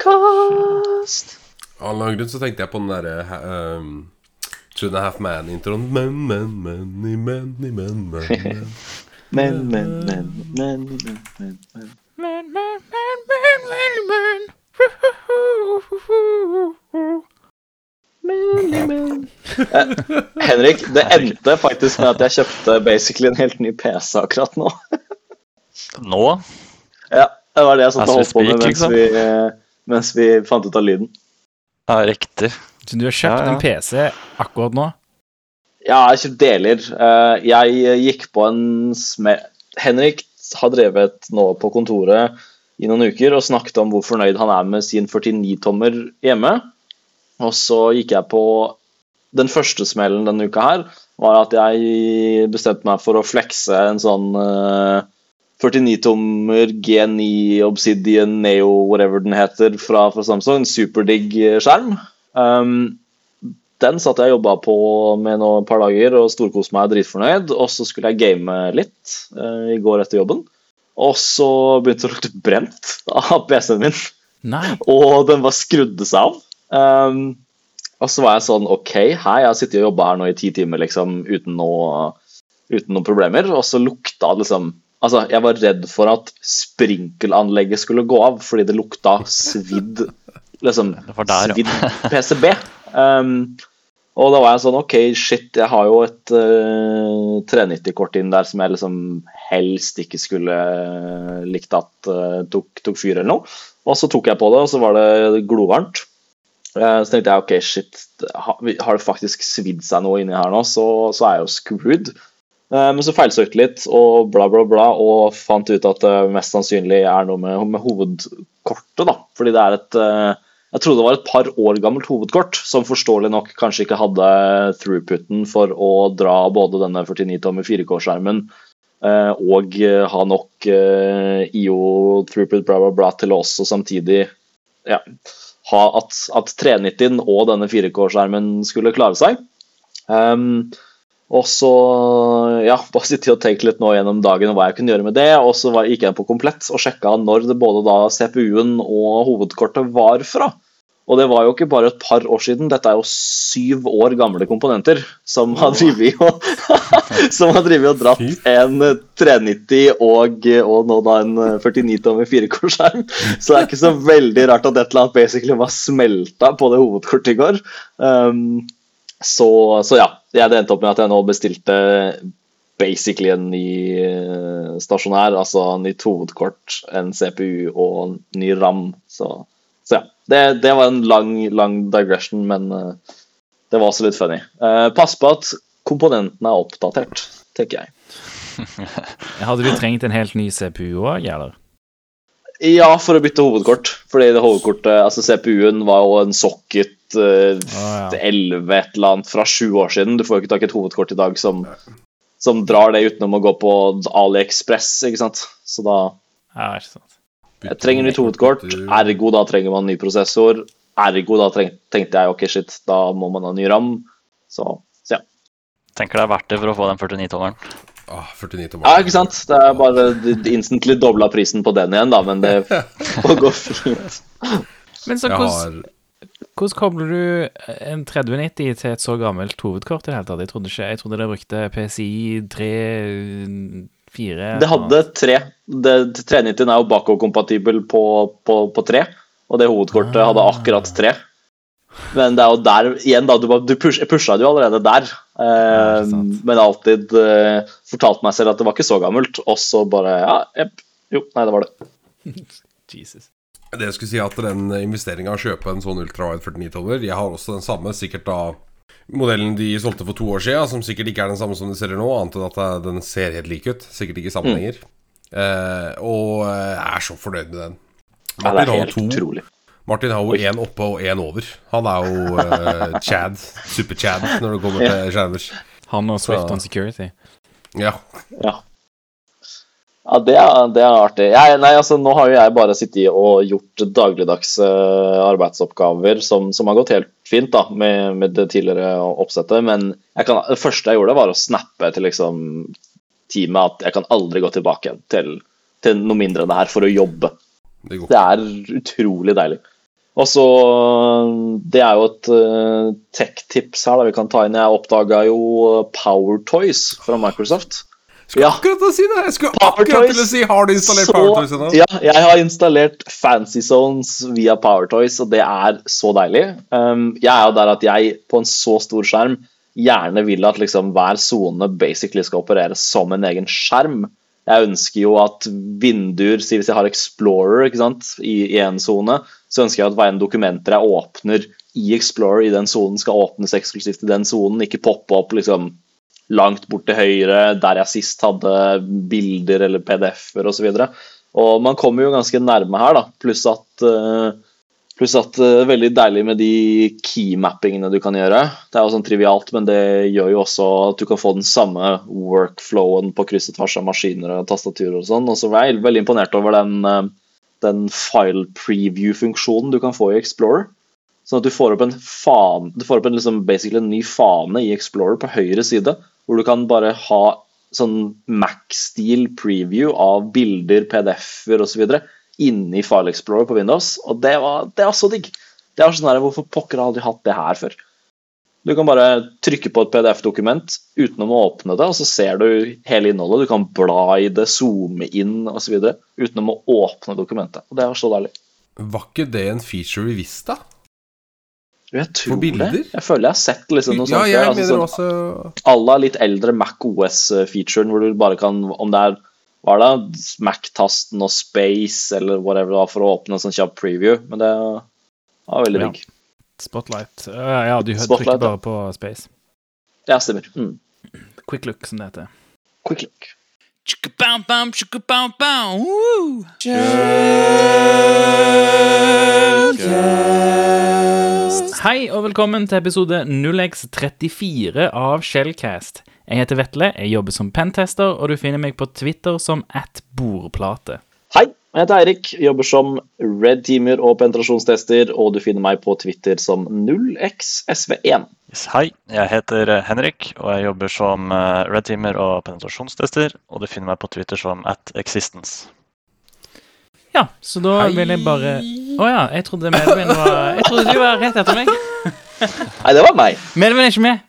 Shellcast. Av en eller annen grunn så tenkte jeg på den derre um, Two and a Half Man-introen. Men, men, men, men, men, men, men, men, men. Men, men, men, men, men, men, men. Men, men. men. Men, men. Henrik, det endte faktisk med at jeg kjøpte basically en helt ny PC akkurat nå. Nå? Ja, Det var det jeg satt og holdt på med mens liksom. vi, eh, mens vi fant ut av lyden. Ja, riktig. Så du har kjøpt Ja, ja. en PC akkurat nå? Ja, jeg har kjøpt deler. Eh, Jeg gikk på en smell Henrik har drevet nå på kontoret i noen uker og snakket om hvor fornøyd han er med sin 49-tommer hjemme. Og så gikk jeg på Den første smellen denne uka her var at jeg bestemte meg for å flekse en sånn eh, 49-tommer G9 Obsidian Neo, whatever den heter, fra, fra Samsung. En superdigg skjerm. Um, den satt jeg og jobba på med nå et par dager og storkoste meg dritfornøyd. Og så skulle jeg game litt uh, i går etter jobben. Og så begynte det å lukte brent av PC-en min, Nei. og den var skrudde seg av. Um, og så var jeg sånn OK, hei, jeg har sittet og jobba her nå i ti timer liksom, uten, noe, uten noen problemer. Og så lukta det liksom Altså, jeg var redd for at sprinkelanlegget skulle gå av fordi det lukta svidd liksom, der, svidd PCB. Um, og da var jeg sånn OK, shit, jeg har jo et uh, 390-kort inn der som jeg liksom helst ikke skulle uh, likt at uh, tok, tok fyr eller noe. Og så tok jeg på det, og så var det glovarmt. Uh, så tenkte jeg OK, shit, har, har det faktisk svidd seg noe inni her nå, så, så er jeg jo screwed. Eh, Men så feilsøkte litt og bla, bla, bla, og fant ut at det mest sannsynlig er noe med, med hovedkortet. da, Fordi det er et eh, Jeg trodde det var et par år gammelt hovedkort, som forståelig nok kanskje ikke hadde throughputen for å dra både denne 49 tommer 4K-skjermen eh, og eh, ha nok eh, IO throughput bla, bla, bla til å også samtidig ja, ha at, at 390 og denne 4K-skjermen skulle klare seg. Um, og så ja, bare sitte og tenke litt nå gjennom dagen hva jeg kunne gjøre med det. Og så gikk jeg på komplett og sjekka når det både da CPU-en og hovedkortet var fra. Og det var jo ikke bare et par år siden, dette er jo syv år gamle komponenter som har drevet og, som har drevet og dratt en 390 og, og nå da en 49 tommer 4K-skjerm. Så det er ikke så veldig rart at et eller annet basically var smelta på det hovedkortet i går. Um, så, så ja, jeg endte opp med at jeg nå bestilte basically en ny eh, stasjonær, altså nytt hovedkort, en CPU og en ny RAM. Så, så ja. Det, det var en lang, lang digression, men eh, det var også litt funny. Eh, pass på at komponentene er oppdatert, tenker jeg. Hadde du trengt en helt ny CPU òg, eller? Ja, for å bytte hovedkort. Fordi det hovedkortet, altså CPU-en var jo en socket eh, ja. 11 et eller annet fra sju år siden. Du får jo ikke tak i et hovedkort i dag som, som drar det utenom å gå på AliExpress, ikke sant. Så da Ja, ikke sant. jeg trenger nytt hovedkort, ergo da trenger man ny prosessor. Ergo da treng, tenkte jeg ok, shit, da må man ha ny RAM. Så, så ja. Tenker det er verdt det for å få den 49-tommeren. Ah, 49 tommer. Ja, ikke sant. Det er bare instantly dobla prisen på den igjen, da, men det får gå fint. Men så hvordan, hvordan kobler du en 3090 til et så gammelt hovedkort i det hele tatt? Jeg trodde ikke, jeg trodde det brukte PCI 3, 4 Det hadde 3. Det, 390 er jo bakoverkompatibel på, på, på 3, og det hovedkortet hadde akkurat 3. Men det er jo der igjen, da. Du, du pusha det jo allerede der. Ja, Eh, sant. men alltid eh, fortalte meg selv at det var ikke så gammelt, og så bare Ja, jepp. Jo, nei, det var det. Jesus. Det jeg skulle si at den investeringa å kjøpe en sånn ultrawide 49-tommer Jeg har også den samme, sikkert da modellen de solgte for to år siden, som sikkert ikke er den samme som de selger nå, annet enn at den ser helt lik ut. Sikkert ikke sammenhenger. Eh, og eh, jeg er så fornøyd med den. Ja, det er helt utrolig. Martin har jo én oppe og én over. Han er jo uh, Chad. Super-Chad når det kommer til skjermer. Han og Swift Så- on Security. Ja. Ja. Ja, det er, det er artig. Jeg, nei, altså, nå har jo jeg bare sittet og gjort dagligdagse arbeidsoppgaver som, som har gått helt fint da, med, med det tidligere oppsettet. Men jeg kan, det første jeg gjorde, var å snappe til liksom, teamet at jeg kan aldri gå tilbake til, til noe mindre enn det her for å jobbe. Det Det er utrolig deilig. Og så Det er jo et uh, tech-tips her da vi kan ta inn. Jeg oppdaga jo Power Toys fra Microsoft. Skulle Ja. akkurat til å si det! Jeg skulle Power akkurat til å si Har du installert Så- PowerToys ennå? Ja, jeg har installert Fancy Zones via PowerToys, og det er så deilig. Um, jeg er jo der at jeg på en så stor skjerm gjerne vil at liksom hver sone basically skal operere som en egen skjerm. Jeg ønsker jo at vinduer, si hvis jeg har Explorer ikke sant, i én sone, så ønsker jeg at hver en dokumenter jeg åpner i Explorer i den sonen, skal åpnes eksklusivt i den sonen, ikke poppe opp liksom langt bort til høyre, der jeg sist hadde bilder eller PDF-er osv. Og, og man kommer jo ganske nærme her, da. Pluss at, eh, pluss at det er veldig deilig med de keymappingene du kan gjøre. Det er jo sånn trivialt, men det gjør jo også at du kan få den samme workflowen på kryss og tvers av maskiner og tastaturer og sånn. Og så var jeg veldig imponert over den, eh, den file preview-funksjonen du kan få i Explorer. Sånn at du får opp en fan, får opp en, liksom, en ny fane i Explorer på høyre side, hvor du kan bare ha sånn Mac-stil preview av bilder, PDF-er osv. inni File Explorer på Windows. Og det var, det var så digg. Det var sånn her, Hvorfor pokker har aldri hatt det her før? Du kan bare trykke på et PDF-dokument utenom å åpne det, og så ser du hele innholdet. Du kan bla i det, zoome inn osv. utenom å åpne dokumentet. Og det var så deilig. Var ikke det en feature i Vista? Jeg tror bilder? det. Jeg føler jeg har sett liksom noe Ja, sånt. jeg altså mener sånn- også Alla litt eldre Mac OS-featuren, hvor du bare kan Om det er hva er det, Mac-tasten og Space eller whatever det var for å åpne en sånn kjapp preview. Men det var veldig Ja. Spotlight. Uh, ja, du Spotlight, trykker ja. bare på space. Ja, stemmer. Mm. Quick look, som det heter. Quick look. Kjøl, kjøl, kjøl. Woo! Hei og velkommen til episode 0x34 av Shellcast. Jeg heter Vetle, jeg jobber som pentester, og du finner meg på Twitter som at bordplate. Hei, jeg heter Eirik, jobber som red teamer og penetrasjonstester, og du finner meg på Twitter som 0xsv1. Yes, hei, jeg heter Henrik, og jeg jobber som red teamer og penetrasjonstester. Og du finner meg på Twitter som at existence. Ja, så da Hei. vil jeg bare Å ja, jeg trodde Melvin var Jeg trodde du var rett etter meg. Nei, det var meg. Melvin er ikke med.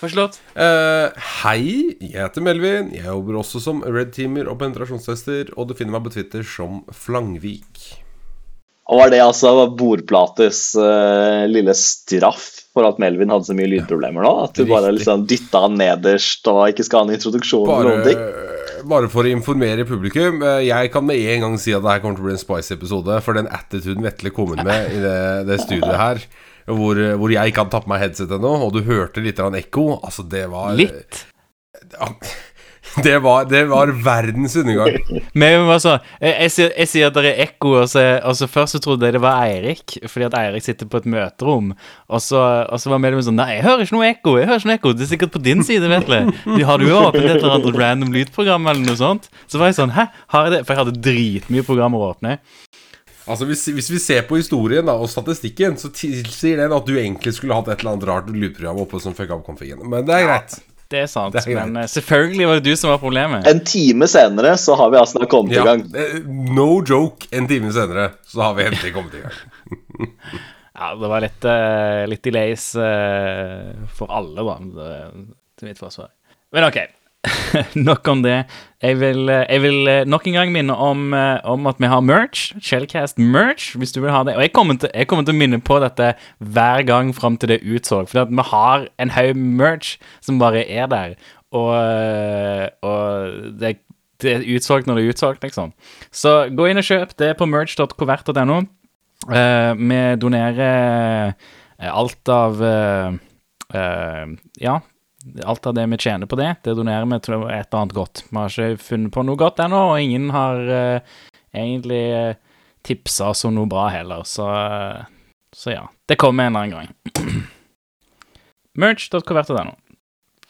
Forslått. Uh, Hei, jeg heter Melvin. Jeg jobber også som red teamer og penetrasjonstester, og du finner meg på Twitter som Flangvik. Og var det altså bordplates uh, lille straff for at Melvin hadde så mye lydproblemer nå? At du bare liksom dytta han nederst og ikke skal ha en introduksjon? Bare, bare for å informere publikum. eh, Jeg kan med en gang si at det her kommer til å bli en Spice-episode. For den attituden Vetle kom inn med i det, det studioet her, hvor, hvor jeg ikke hadde tatt på meg headset ennå, og du hørte litt av en ekko Altså, det var Litt. Ja, Det var, det var verdens undergang. Men sånn jeg, sier, jeg sier at det er ekko, og så, og så først så trodde jeg det var Eirik, fordi at Eirik sitter på et møterom. Og så, og så var medlemmet sånn Nei, jeg hører ikke noe ekko. jeg hører ikke noe ekko Det er sikkert på din side, Vetle. Har du jo åpnet et eller annet random lydprogram eller noe sånt? Så var jeg sånn Hæ, har jeg det? For jeg hadde dritmye programmer å åpne. Altså hvis, hvis vi ser på historien da, og statistikken, så tilsier den at du egentlig skulle hatt et eller annet rart lydprogram oppe som fucka opp konfigen. Men det er greit. Det er sant. Det er men eh, selvfølgelig var det du som var problemet. En time senere så har vi altså kommet Ja, i gang. eh, no joke. En time senere så har vi endelig kommet i gang. Ja, det var litt, eh, litt delays for alle, da, til mitt forsvar. Men OK. Nok om det. Jeg vil, eh, jeg vil eh, nok en gang minne om, eh, om at vi har merch. Shellcast merch, hvis du vil ha det. Og jeg kommer til, jeg kommer til å minne på dette hver gang fram til det utsolgt. For vi har en haug merch som bare er der. Og, og det, det er utsolgt når det er utsolgt, liksom. Så gå inn og kjøp det på merch.covert.no. Uh, vi donerer alt av uh, uh, Ja, alt av det vi tjener på det, det donerer vi til et eller annet godt. Vi har ikke funnet på noe godt ennå, og ingen har uh, egentlig uh, tipsa oss om noe bra heller, så, uh, så ja. Det kommer en eller annen gang. Merch.covert.no.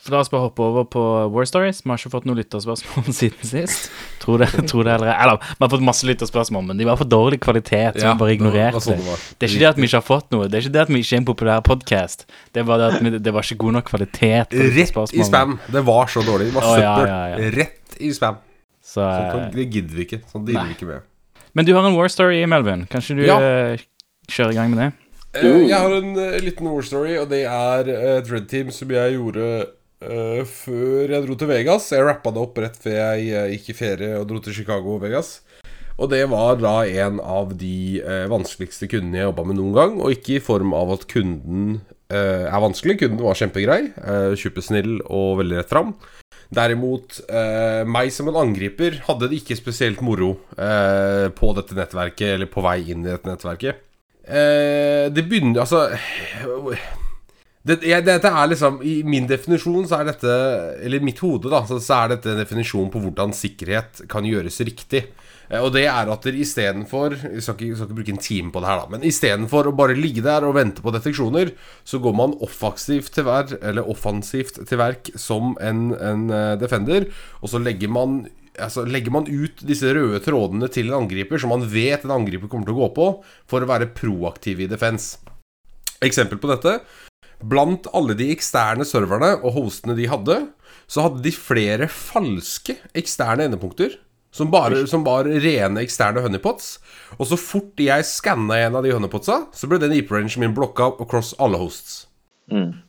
For La oss bare hoppe over på War Stories. Vi har ikke fått noen lytterspørsmål siden sist. Tror det, tror det eller Eller, vi har fått masse lytterspørsmål, men de var for dårlig kvalitet, så vi bare det ignorerte var sånn det. det. Det er ikke det at vi ikke har fått noe, det er ikke det at vi ikke er en populær podkast. Det var det at vi, det var ikke god nok kvalitet. Rett i spam. Det var så dårlig. Det var søppel. ja, ja, ja. Rett i spam. Så, Sånt eh, det gidder vi ikke. Sånn dealer Nei. vi ikke med. Men du har en war story, i Melvin. Kanskje du Ja. eh, kjører i gang med det? Uh, Jeg har en uh, liten war story, og det er et red team som jeg gjorde eh, før jeg dro til Vegas. Jeg rappa det opp rett før jeg uh, gikk i ferie og dro til Chicago og Vegas. Og det var da en av de uh, vanskeligste kundene jeg jobba med noen gang. Og ikke i form av at kunden er vanskelig. Kunden var kjempegrei, Uh, supersnill og veldig rett fram. Derimot, meg som en angriper hadde det ikke spesielt moro på dette nettverket, eller på vei inn i dette nettverket. Det begynner Altså det, jeg, Dette er liksom I min definisjon så er dette Eller i mitt hode, da, så, så er dette en definisjon på hvordan sikkerhet kan gjøres riktig. Eh, Og det er at dere istedenfor Jeg skal ikke, skal ikke bruke en time på det her, da. Men istedenfor å bare ligge der og vente på deteksjoner, så går man offensivt til eller offensivt til verk som en, en eh, defender, og så legger man Altså, legger man ut disse røde trådene til en angriper som man vet en angriper kommer til å gå på, for å være proaktiv i defense. Eksempel på dette Blant alle de eksterne serverne og hostene de hadde, så hadde de flere falske eksterne endepunkter. Som bare som var rene eksterne honeypots. Og så fort jeg skanna en av de honeypotsa, så ble den IP-rangen min blokka across alle hosts.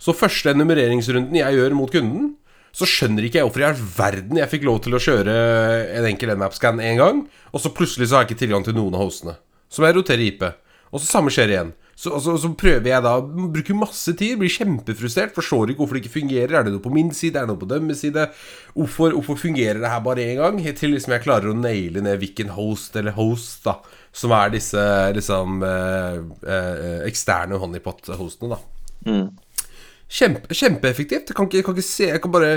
Så første enumereringsrunden jeg gjør mot kunden, så skjønner ikke jeg hvorfor i all verden jeg fikk lov til å kjøre en enkel nmap-scan én gang, og så plutselig så har jeg ikke tilgang til noen av hostene. Så må jeg rotere IP. Og så samme skjer igjen. Så, så, så prøver jeg da Bruker masse tid, blir kjempefrustrert, forstår ikke hvorfor det ikke fungerer. Er det noe på min side, er det noe på deres side? Hvorfor, hvorfor fungerer det her bare én gang? Helt til liksom jeg klarer å naile ned hvilken host eller host da som er disse liksom eh, eh, eksterne honeypot-hostene, da. Kjempe, kjempeeffektivt. Jeg kan ikke, jeg kan se Jeg kan bare,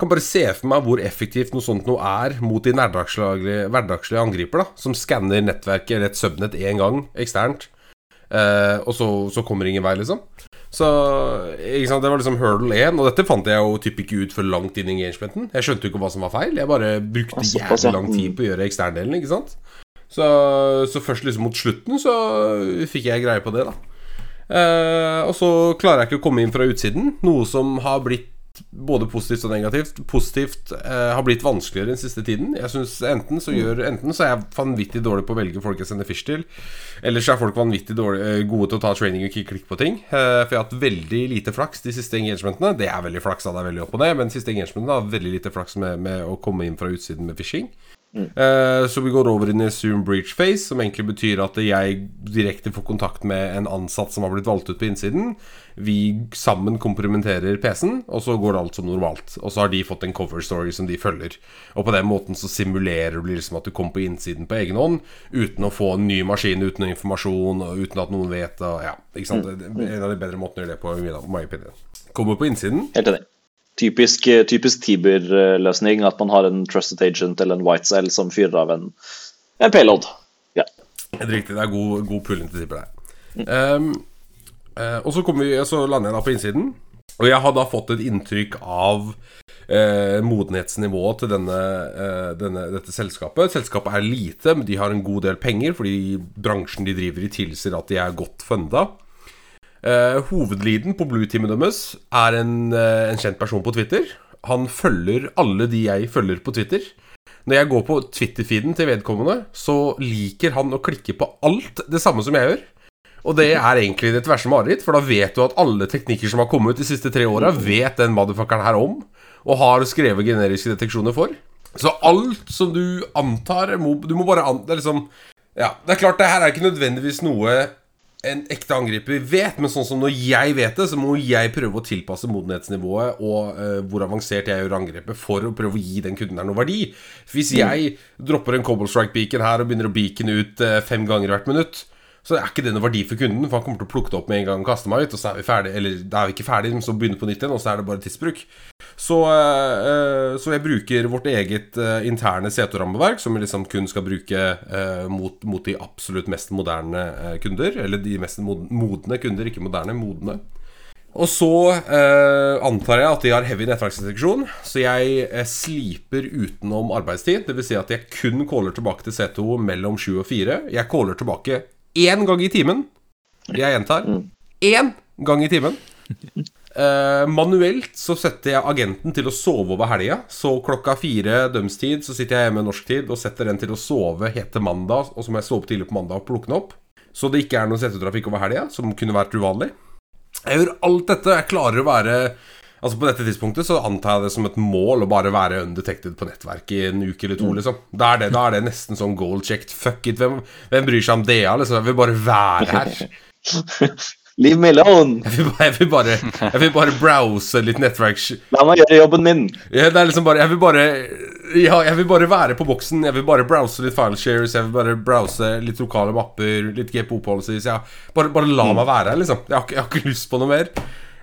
kan bare se for meg hvor effektivt noe sånt noe er mot de hverdagslige angriper, da som skanner nettverket eller et subnett én gang eksternt, eh, og så, så kommer ingen vei, liksom. Så ikke sant, Det var liksom hurdle 1, og dette fant jeg jo typ ikke ut for langt inn i engagementen. Jeg skjønte jo ikke hva som var feil. Jeg bare brukte jævlig lang tid på å gjøre eksterndelen, ikke sant. Så, så først liksom mot slutten så fikk jeg greie på det, da. Eh, og så klarer jeg ikke å komme inn fra utsiden, noe som har blitt både positivt og negativt. Positivt eh, har blitt vanskeligere den siste tiden. Jeg synes Enten så gjør Enten så er jeg vanvittig dårlig på å velge folk jeg sender fish til, eller så er folk vanvittig dårlig, eh, gode til å ta training og ikke klikke på ting. Eh, for jeg har hatt veldig lite flaks de siste engagementene. Det er veldig flaks, da det er veldig opp og ned, men de siste engagementene har veldig lite flaks med, med å komme inn fra utsiden med fishing. Eh, Så vi går over inn i Zoom breach phase, som egentlig betyr at jeg direkte får kontakt med en ansatt som har blitt valgt ut på innsiden. Vi sammen komprimenterer PC-en, og så går alt som normalt. Og så har de fått en cover story som de følger. Og på den måten så simulerer du liksom at du kommer på innsiden på egen hånd, uten å få en ny maskin, uten informasjon, og uten at noen vet og, ja, ikke sant? Det er En av de bedre måtene å gjøre det på, i my opinion. Kommer på innsiden, Helt enig. Typisk, typisk Tiber-løsning at man har en trusted agent eller en white cell som fyrer av en, en payload. Ja. Helt riktig, det er god, god pulling til Tiber der. Mm. Um, uh, og så, vi, så lander jeg da på innsiden, og jeg har da fått et inntrykk av eh, modenhetsnivået til denne, eh, denne, dette selskapet. Selskapet er lite, men de har en god del penger, fordi bransjen de driver i tilsier at de er godt funda. Eh, hovedliden på Blue-teamet deres er en, eh, en kjent person på Twitter. Han følger alle de jeg følger på Twitter. Når jeg går på Twitter-feeden til vedkommende, så liker han å klikke på alt det samme som jeg gjør. Og det er egentlig ditt verste mareritt, for da vet du at alle teknikker som har kommet ut de siste tre åra, vet den motherfuckeren her om, og har skrevet generiske deteksjoner for. Så alt som du antar Du må bare anta Det liksom Ja, det er klart, det her er ikke nødvendigvis noe en ekte angriper vet, men sånn som når jeg vet det, så må jeg prøve å tilpasse modenhetsnivået og uh, hvor avansert jeg gjør angrepet, for å prøve å gi den kunden her noe verdi. Hvis jeg dropper en Cobble Strike-beacon her og begynner å beacone ut uh, fem ganger hvert minutt, så er ikke det noe verdi for kunden, for han kommer til å plukke det opp med en gang og kaste meg ut, og så er vi ferdig, eller da er vi ikke ferdig, så begynner vi på nytt igjen, og så er det bare tidsbruk. Så, eh, eh, så jeg bruker vårt eget eh, interne C2-rammeverk, som vi liksom kun skal bruke mot, mot de absolutt mest moderne kunder. Eller de mest modne kunder, ikke moderne, modne. Og så eh, antar jeg at de har heavy nettverksdeteksjon, så jeg eh, sliper utenom arbeidstid. Dvs. Si at jeg kun caller tilbake til C2 mellom 7 og 4. Jeg caller tilbake én gang i timen. Jeg gjentar én gang i timen. Uh, manuelt så setter jeg agenten til å sove over helga. Så klokka fire dømstid så sitter jeg hjemme norsk tid og setter den til å sove helt til mandag. Og så må jeg sove tidlig på mandag og plukke den opp. Så det ikke er noe settetrafikk over helga, som kunne vært uvanlig. Jeg gjør alt dette. Jeg klarer å være Altså På dette tidspunktet så antar jeg det som et mål å bare være undetected på nettverk i en uke eller to. liksom Da er det, da er det nesten sånn goal checked. Fuck it, hvem, hvem bryr seg om det? liksom Jeg vil bare være her. Leave me alone! Jeg vil bare, jeg vil bare, jeg vil bare browse litt nettverk La meg gjøre jobben min. ja, Det er liksom bare Jeg vil bare Ja, jeg vil bare være på boksen. Jeg vil bare browse litt fileshares. Jeg vil bare browse litt lokale mapper, litt GPO policies. Ja, bare, bare la meg være her, liksom. Jeg har, jeg har ikke lyst på noe mer.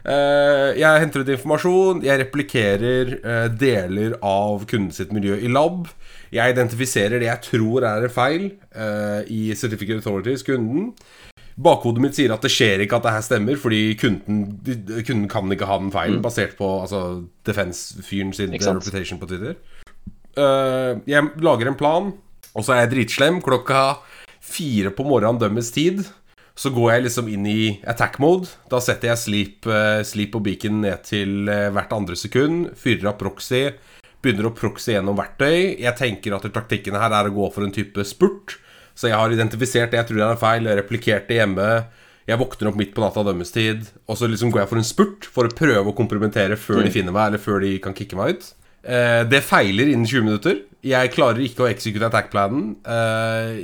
Eh, jeg henter ut informasjon. Jeg replikerer eh, deler av kunden sitt miljø i lab. Jeg identifiserer det jeg tror er en feil eh, i Certificate Authorities, kunden. Bakhodet mitt sier at det skjer ikke at det her stemmer, fordi kunden, kunden kan ikke ha den feilen, basert på altså, Defense-fyren sin reputation på Twitter. Jeg lager en plan, og så er jeg dritslem. Klokka fire på morgenen dømmes tid. Så går jeg liksom inn i attack mode. Da setter jeg sleep, uh, sleep og beacon ned til uh, hvert andre sekund. Fyrer av proxy. Begynner å proxy gjennom verktøy. Jeg tenker at taktikken her er å gå for en type spurt. Så jeg har identifisert det jeg tror er en feil, jeg replikert det hjemme. Jeg våkner opp midt på natta dømmestid, og så liksom går jeg for en spurt for å prøve å kompromittere før de finner meg, eller før de kan kicke meg ut. Uh, det feiler innen 20 minutter. Jeg klarer ikke å execute attack-planen. Uh,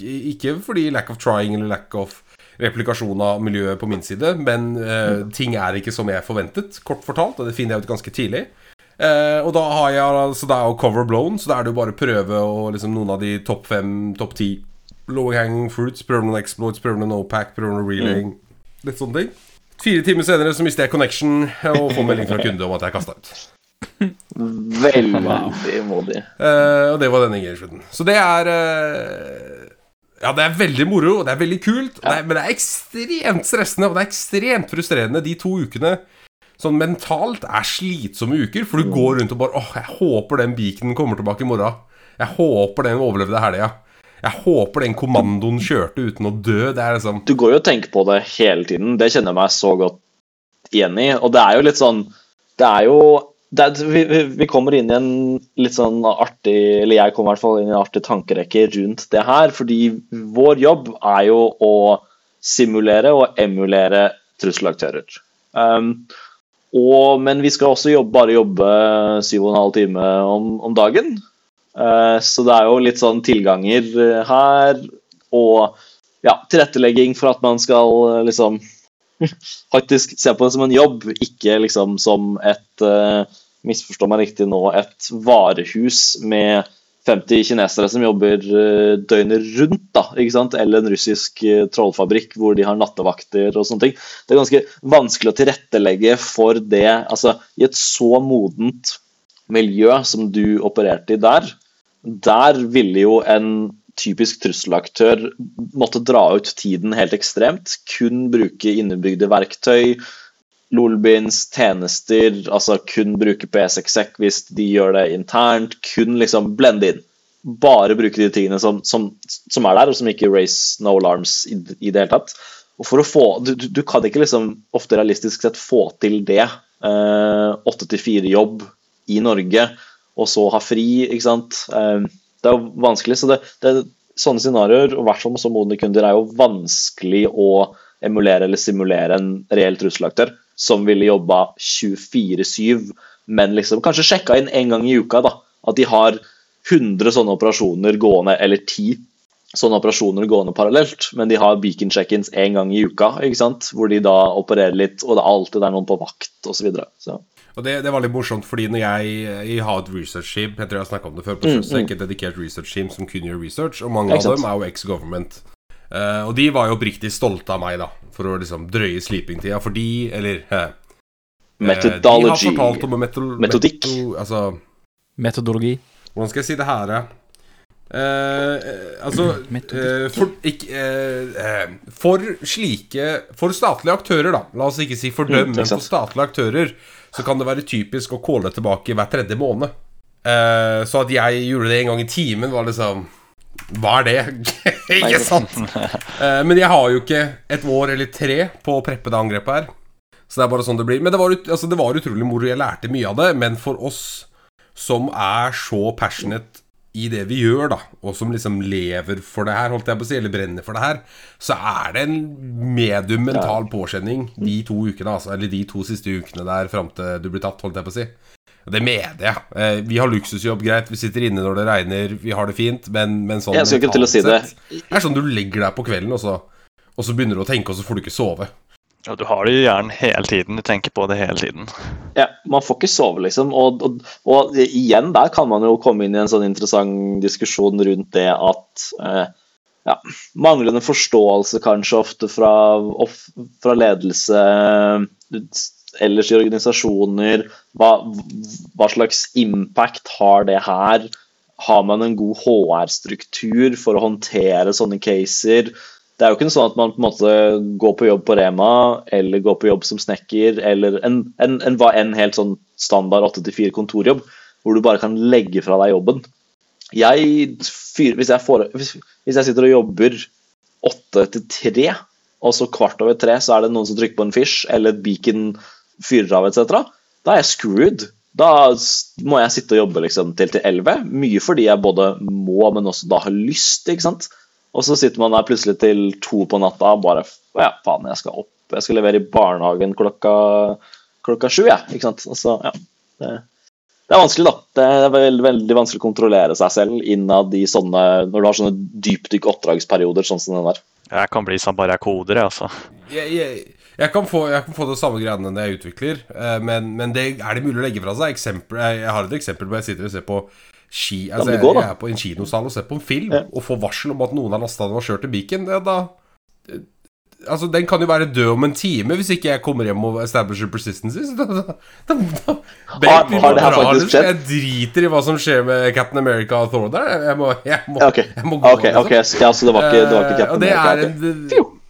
ikke fordi lack of trying eller lack of replikasjon av miljøet på min side, men eh, ting er ikke som jeg forventet, kort fortalt, og det finner jeg ut ganske tidlig. Eh, og da har jeg altså Det er jo cover blown, så da er det jo bare å prøve og liksom noen av de topp fem, topp ti low hanging fruits. Prøve noen exploits, prøve noen no-pack, prøve noen relaying. Litt sånne ting. Fire timer senere så mister jeg connection og får melding fra kunde om at jeg er kasta ut. Veldig modig. Uh, og det var denne engagementen. Så det er eh, Ja, det er veldig moro, og det er veldig kult, og det er, men det er ekstremt stressende, og det er ekstremt frustrerende de to ukene. Sånn mentalt er slitsomme uker, for du går rundt og bare Åh, jeg håper den beaconen kommer tilbake i morgen. Jeg håper den overlevde helga. Jeg håper den kommandoen kjørte uten å dø. Det er liksom Du går jo og tenker på det hele tiden. Det kjenner jeg meg så godt igjen i. Og det er jo litt sånn Det er jo er, vi, vi- kommer inn i en litt sånn artig Eller jeg kommer i hvert fall inn i en artig tankerekke rundt det her. Fordi vår jobb er jo å simulere og emulere trusselaktører. Um, og, men vi skal også jobbe, bare jobbe syv og en halv time om, om dagen. Uh, så det er jo litt sånn tilganger eh, her, og ja, tilrettelegging for at man skal eh, liksom faktisk se på det som en jobb, ikke liksom som et uh, Misforstå meg riktig nå, et varehus med 50 kinesere som jobber eh, døgnet rundt, da, ikke sant? eller en russisk eh, trollfabrikk hvor de har nattevakter og sånne ting. Det er ganske vanskelig å tilrettelegge for det altså i et så modent miljø som du opererte i der. Der ville jo en typisk trusselaktør måtte dra ut tiden helt ekstremt. Kun bruke innebygde verktøy, lolbins, tjenester, altså kun bruke PSXEC hvis de gjør det internt. Kun liksom blende inn. Bare bruke de tingene som, som, som er der, og som ikke raise no alarms i, i det hele tatt. Og for å få, du, du kan ikke liksom ofte realistisk sett få til det. Åtte til fire-jobb i Norge, og så ha fri, ikke sant. Eh, det er jo vanskelig. så det, det Sånne scenarioer, og hvert fall med så modne kunder, er jo vanskelig å emulere eller simulere en reell trusselaktør som ville jobba 24-7, men liksom kanskje sjekka inn en gang i uka da, at de har 100 sånne operasjoner gående, eller 10 sånne operasjoner gående parallelt, men de har beacon check-ins en gang i uka, ikke sant? hvor de da opererer litt, og det er alltid noen på vakt osv. Så videre. så. Og det, det var litt morsomt, fordi når jeg, jeg har et research team Jeg tror jeg har snakka om det før på Sjøsek, et dedikert research team som kun gjør research, og mange av dem er jo ex-government. Uh, og de var jo oppriktig stolte av meg, da, for å liksom drøye sleepingtida, for de, eller uh, eh, Methodology. De har fortalt om metod... meto Metodikk. Meto, altså Metodologi. Hvordan skal jeg si det her, eh? Eh, eh, altså eh, for, ikke, eh, eh, for slike For statlige aktører, da. La oss ikke si for dem, Mm, men for statlige aktører så kan det være typisk å calle tilbake hver tredje måned. Uh, så at jeg gjorde det en gang i timen, var liksom Hva er det? ikke sant? Uh, men jeg har jo ikke et år eller tre på å preppe det angrepet her. Så det er bare sånn det blir. Men det var, altså, det var utrolig moro. Jeg lærte mye av det. Men for oss som er så passionate i det vi gjør, da, og som liksom lever for det her, holdt jeg på å si, eller brenner for det her, så er det en medium mental påkjenning de to ukene, altså. Eller de to siste ukene der fram til du blir tatt, holdt jeg på å si. Det mener jeg. Eh, Vi har luksusjobb, greit. Vi sitter inne når det regner, vi har det fint, men, men sånn Jeg skal ikke til å si det. Det er sånn du legger deg på kvelden, og så, og så begynner du å tenke, og så får du ikke sove. Og du har det i hjernen hele tiden. Du tenker på det hele tiden. Ja, man får ikke sove, liksom. Og, og, og igjen, der kan man jo komme inn i en sånn interessant diskusjon rundt det at eh, ja, manglende forståelse kanskje ofte fra, of, fra ledelse eh, ellers i organisasjoner. Hva, hva slags impact har det her? Har man en god HR-struktur for å håndtere sånne caser? Det er jo ikke sånn at man på en måte går på jobb på Rema, eller går på jobb som snekker, eller en, en, en, en helt sånn standard 8-4 kontorjobb, hvor du bare kan legge fra deg jobben. Jeg, hvis, jeg får, hvis, hvis jeg sitter og jobber 8 til 3, og så kvart over tre så er det noen som trykker på en fish, eller beacon fyrer av etc., da er jeg screwed. Da må jeg sitte og jobbe liksom til til 11. Mye fordi jeg både må, men også da har lyst. ikke sant? Og så sitter man der plutselig til to på natta og bare Ja, faen, jeg skal opp. Jeg skal levere i barnehagen klokka, klokka sju, jeg. Ikke sant. Og så, ja. Det, det er vanskelig, da. Det er veldig, veldig vanskelig å kontrollere seg selv innad i sånne Når du har sånne dypdykk oppdragsperioder sånn som den der. Jeg kan bli som bare jeg koder, jeg, altså. Jeg, jeg, jeg, kan få, jeg kan få det samme greiene når jeg utvikler, eh, men, men det er det mulig å legge fra seg. Eksempel, jeg, jeg har et eksempel hvor jeg sitter og ser på ski Altså, jeg, jeg er på en kinosal og ser på en film, Ja. og får varsel om at noen har lasta den og kjørt til Beacon. Det, da Altså, Den kan jo være død om en time hvis ikke jeg kommer hjem og establisher persistency. Så da, da, da, da Har- har det her faktisk skjedd? Jeg driter i hva som skjer med Captain America og Thor der. Jeg må, jeg må, okay. ok. jeg må gå, Ok, liksom. ok, så- ja, så det var ikke, det var ikke Eh, Captain det America, er en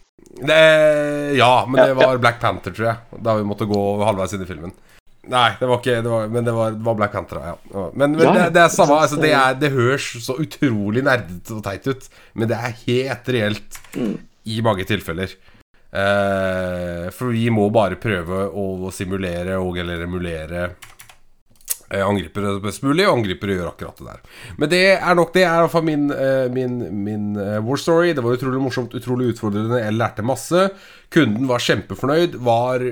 det, Ja, men det var Black Panther, tror jeg. Da vi måtte gå halvveis inn i filmen. Nei, det var ikke det var, Men det var, det var Black Panther, ja. Men, men Ja, det, det er samme altså, det, er, det høres så utrolig nerdete og teit ut, men det er helt reelt Mm. i mange tilfeller. Eh, for vi må bare prøve å simulere og eller emulere angripere best mulig, og angripere gjør akkurat det der. Men det er nok det er i hvert fall min, eh, min, min eh, war story. Det var utrolig morsomt, utrolig utfordrende. Jeg lærte masse. Kunden var kjempefornøyd. Var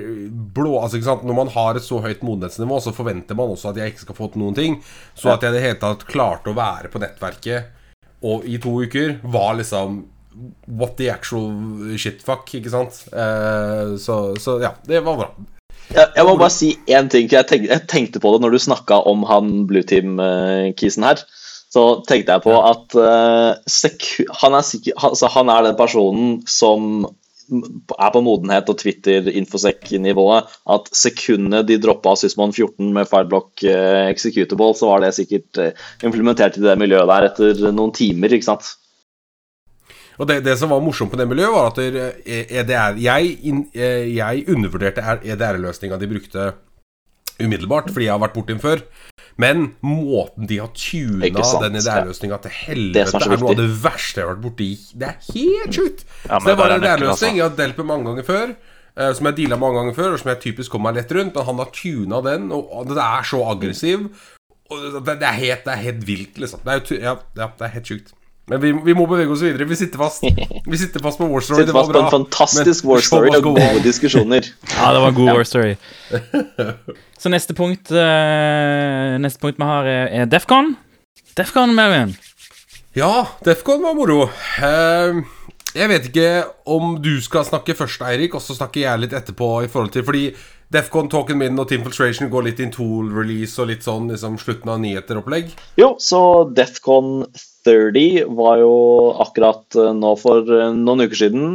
blå Altså, ikke sant Når man har et så høyt modenhetsnivå, så forventer man også at jeg ikke skal få til noen ting. Så at jeg i det hele tatt klarte å være på nettverket og i to uker, var liksom What the actual shitfuck, ikke sant? Eh, så, så ja, det var bra. Jeg, jeg må bare si én ting. Jeg tenkte, jeg tenkte på det når du snakka om han Blue Team-kisen her. Så tenkte jeg på at uh, han, er sikker, altså, han er den personen som er på modenhet og Twitter-infosec-nivået. At sekundet de droppa Sysmon 14 med Fireblock uh, executable, så var det sikkert eh, implementert i det miljøet der etter noen timer. ikke sant? Og det, det som var morsomt på det miljøet, var at eh, EDR, jeg, eh, jeg undervurderte EDR-løsninga de brukte umiddelbart, fordi jeg har vært borti den før. Men måten de har tuna den EDR-løsninga til helvete, det er er, noe av det verste jeg har vært borti. Det er helt sjukt! Ja, så det var en EDR-løsning altså. jeg har delt med mange ganger før. eh, Som jeg deala mange ganger før, og som jeg typisk kom meg lett rundt. Og han har tuna den, og det er så aggressiv. Og det, er helt, det er helt vilt, liksom. Det er, ja, det er helt sjukt. Men vi, vi må bevege oss videre. Vi sitter fast Vi sitter fast på War Story. Sitter fast på en fantastisk Men war story og gode diskusjoner. Ja, det var en god war story. Så neste punkt eh, Neste punkt vi har, er, er Defcon. Defcon, Marion. Ja, Defcon var moro. Eh, jeg vet ikke om du skal snakke først, Eirik, og så snakker jeg litt etterpå. i forhold til Fordi Defcon-talken min og Team Filtration går litt in tool release og litt sånn liksom slutten av nyheter-opplegg. Jo, så Defcon 30 var jo akkurat eh, nå for eh, noen uker siden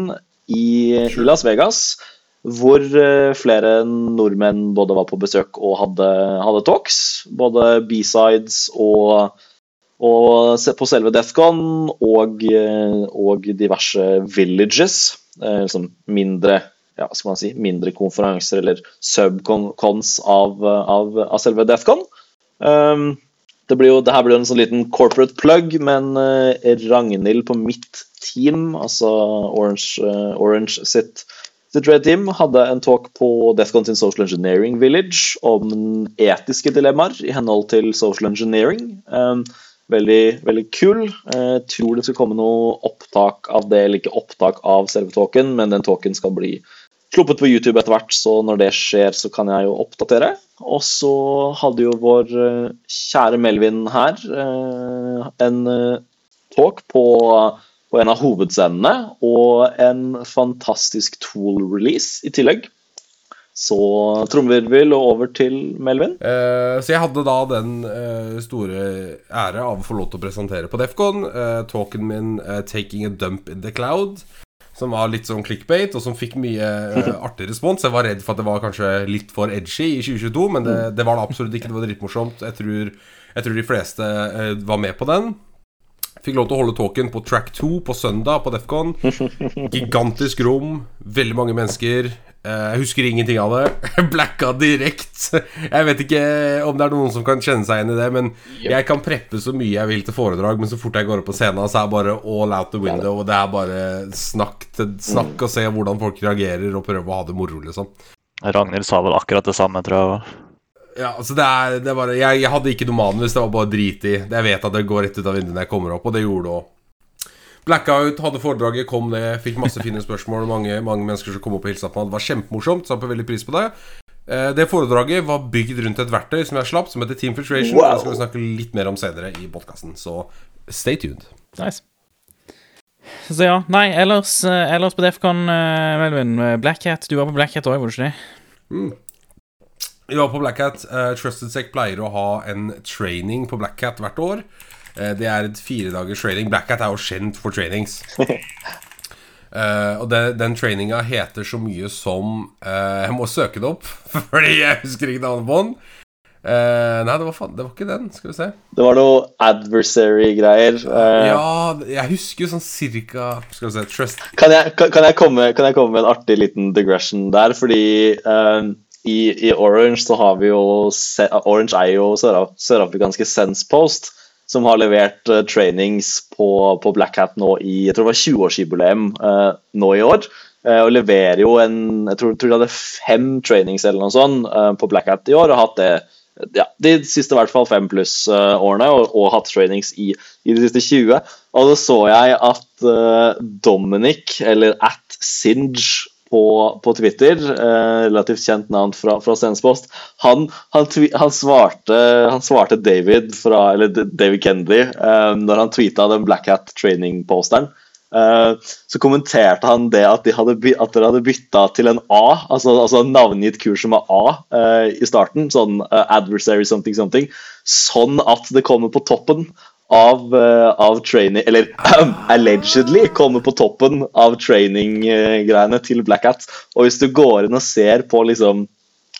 i, Las Vegas. Hvor eh, flere nordmenn både var på besøk og hadde, hadde talks. Både B-sides og, og på selve Defcon og, og diverse villages. Liksom mindre ja, skal man si, mindre konferanser eller subcons av, av, av selve Defcon. Um, det, blir jo, det her blir jo en sånn liten corporate plug, men eh, Ragnhild på mitt team, altså Orange, eh, Orange sitt, sitt Red Team hadde en talk på Defcon sin Social Engineering Village om etiske dilemmaer i henhold til social engineering. Um, veldig, veldig kul. Jeg tror det skal komme noe opptak av det, eller ikke opptak av selve talken, men den talken skal bli sluppet på YouTube etter hvert, så når det skjer, så kan jeg jo oppdatere. Og så hadde jo vår eh, kjære Melvin her eh, en eh, talk på, på en av hovedscenene, og en fantastisk tool-release i tillegg. Så trommevirvel og over til Melvin. Eh, så jeg hadde da den eh, store ære av å få lov til å presentere på Defcon eh, talken min 'Taking a Dump in the Cloud'. Som var litt sånn clickbait, og som fikk mye uh, artig respons. Jeg var redd for at det var kanskje litt for edgy i 2022, men det, det var det absolutt ikke. Det var dritmorsomt. Jeg tror, jeg tror de fleste uh, var med på den. Fikk lov til å holde talken på track 2 på søndag på Defcon. Gigantisk rom, veldig mange mennesker. Eh, Jeg husker ingenting av det. Blacka direkte. Jeg vet ikke om det er noen som kan kjenne seg igjen i det, men jeg kan preppe så mye jeg vil til foredrag, men så fort jeg går opp på scenen, så er det bare all out the window, og det er bare snakk, til, snakk og se hvordan folk reagerer, og prøve å ha det moro, liksom. Ragnhild sa vel akkurat det samme, tror jeg. Ja, altså det er, det er bare jeg, jeg hadde ikke noe manus, det var bare drit i. Jeg vet at det går rett ut av vinduet når jeg kommer opp, og det gjorde det òg. Blackout hadde foredraget, kom ned, fikk masse fine spørsmål. Mange, mange mennesker som kom opp og hilste på meg. Det var kjempemorsomt. Satte veldig pris på det. Eh, Det foredraget var bygd rundt et verktøy som jeg slapp, som heter Team Filtration. Wow. Det skal vi snakke litt mer om senere i podkasten, så stay tuned. Nice. Så ja, nei, ellers, eh, ellers på Defcon, uh, Melvin. Blackhat Du var på Blackhat òg, var du ikke det? Vi var på Black Hat. Eh, Trusted Sec pleier å ha en training på Blackhat hvert år. Eh, det er et firedagers training. Blackhat er jo kjent for trainings. Uh, og det, den traininga heter så mye som uh, Jeg må søke det opp, fordi jeg husker ikke navnet på den. Uh, nei, det var, det var ikke den. Skal vi se. Det var noe adversary-greier. Ja, jeg husker jo sånn cirka Skal vi se Trust Kan jeg, kan, kan, jeg komme, kan jeg komme med en artig liten digression der? Fordi i, i Orange så har vi jo Orange er jo sør- sørafrikanske Sensepost, som har levert uh, trainings på, på Black Hat nå i jeg tror det var 20-årsjubileum uh, nå i år. Uh, og leverer jo en Jeg tror, tror de hadde fem trainings eller noe sånt uh, på Black Hat i år. og hatt det ja, de siste i hvert fall fem pluss eh, årene, og, og hatt trainings i, i de siste 20. Og da så jeg at eh, Dominic, eller at Singe på, på Twitter, eh, relativt kjent navn fra, fra Senspost, han, han, han, svarte, han svarte David fra, eller David Kennedy eh, når han tweeta den Black Hat training-posteren. Eh, så kommenterte han det at, de hadde, at dere hadde bytta til en A, altså, altså navngitt kurset med A eh, i starten, sånn uh, adversary something something, sånn at det kommer på toppen av, eh, av training Eller allegedly kommer på toppen av training-greiene til Black Hat. Og hvis du går inn og ser på liksom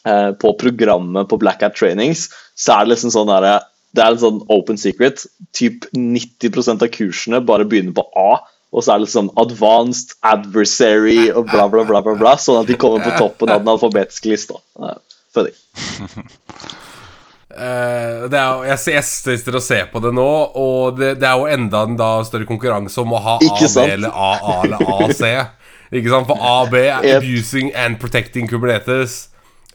eh, på programmet på Black Hat Trainings, så er det liksom sånn derre det er en sånn open secret. Typ 90% av kursene bare begynner på A. Og så er det liksom advanced, adversary og bla, bla, bla. bla, bla Sånn at de kommer på toppen av den alfabetiske lista. Ja, Funny. Eh, det er, jo- jeg, jeg sitter og ser på det nå, og det, det er jo enda en da større konkurranse om å ha A, Ikke B sant? eller AA eller AC. Ikke sant? For AB er abusing and protecting Kubernetes.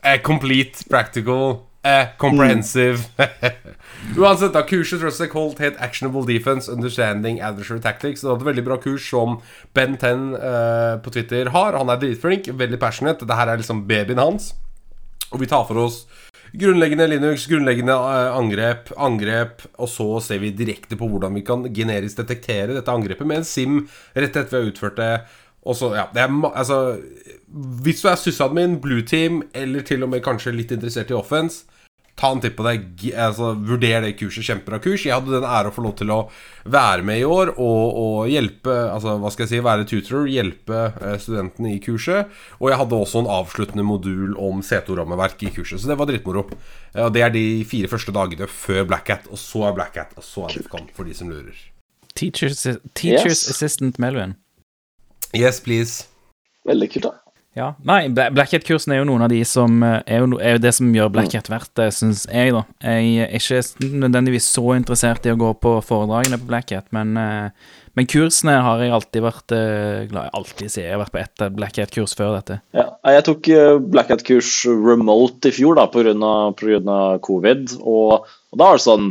A complete, practical, A comprehensive. Uansett, da kurset Trusted Cold het Actionable Defense Understanding Adversary Tactics. Det var et veldig bra kurs som Ben Ten eh, på Twitter har. Han er dritflink, veldig passionate. Dette her er liksom babyen hans. Og vi tar for oss grunnleggende Linux, grunnleggende eh, angrep, angrep, og så ser vi direkte på hvordan vi kan generisk detektere dette angrepet med en sim rett etter vi har utført det. Og så, ja, det er altså Hvis du er sysadmin, blue team, eller til og med kanskje litt interessert i offense, ta en titt på det. Altså, vurder det kurset. Kjempebra kurs. Jeg hadde den ære å få lov til å være med i år og, og hjelpe Altså, hva skal jeg si, være tutor, hjelpe eh, studentene i kurset. Og jeg hadde også en avsluttende modul om C2-rammeverk i kurset, så det var drittmoro. Og det er de fire første dagene før Black Hat, og så er Black Hat, og så er Defcon, for de som lurer. Teachers, teachers Yes. Assistant Melvin. Yes, please. Veldig kult, da. Ja. Nei, Bla- Black Hat-kursen er jo noen av de som eh, er jo, no- er jo det som gjør Black Hat verdt det, syns jeg, da. Jeg er ikke nødvendigvis så interessert i å gå på foredragene på Black Hat, men, eh, men kursene har jeg alltid vært eh, glad i. Alltid, sier jeg. Har vært på ett Black Hat-kurs før dette. Ja, jeg tok Black Hat-kurs remote i fjor da, av covid, og, og da var det sånn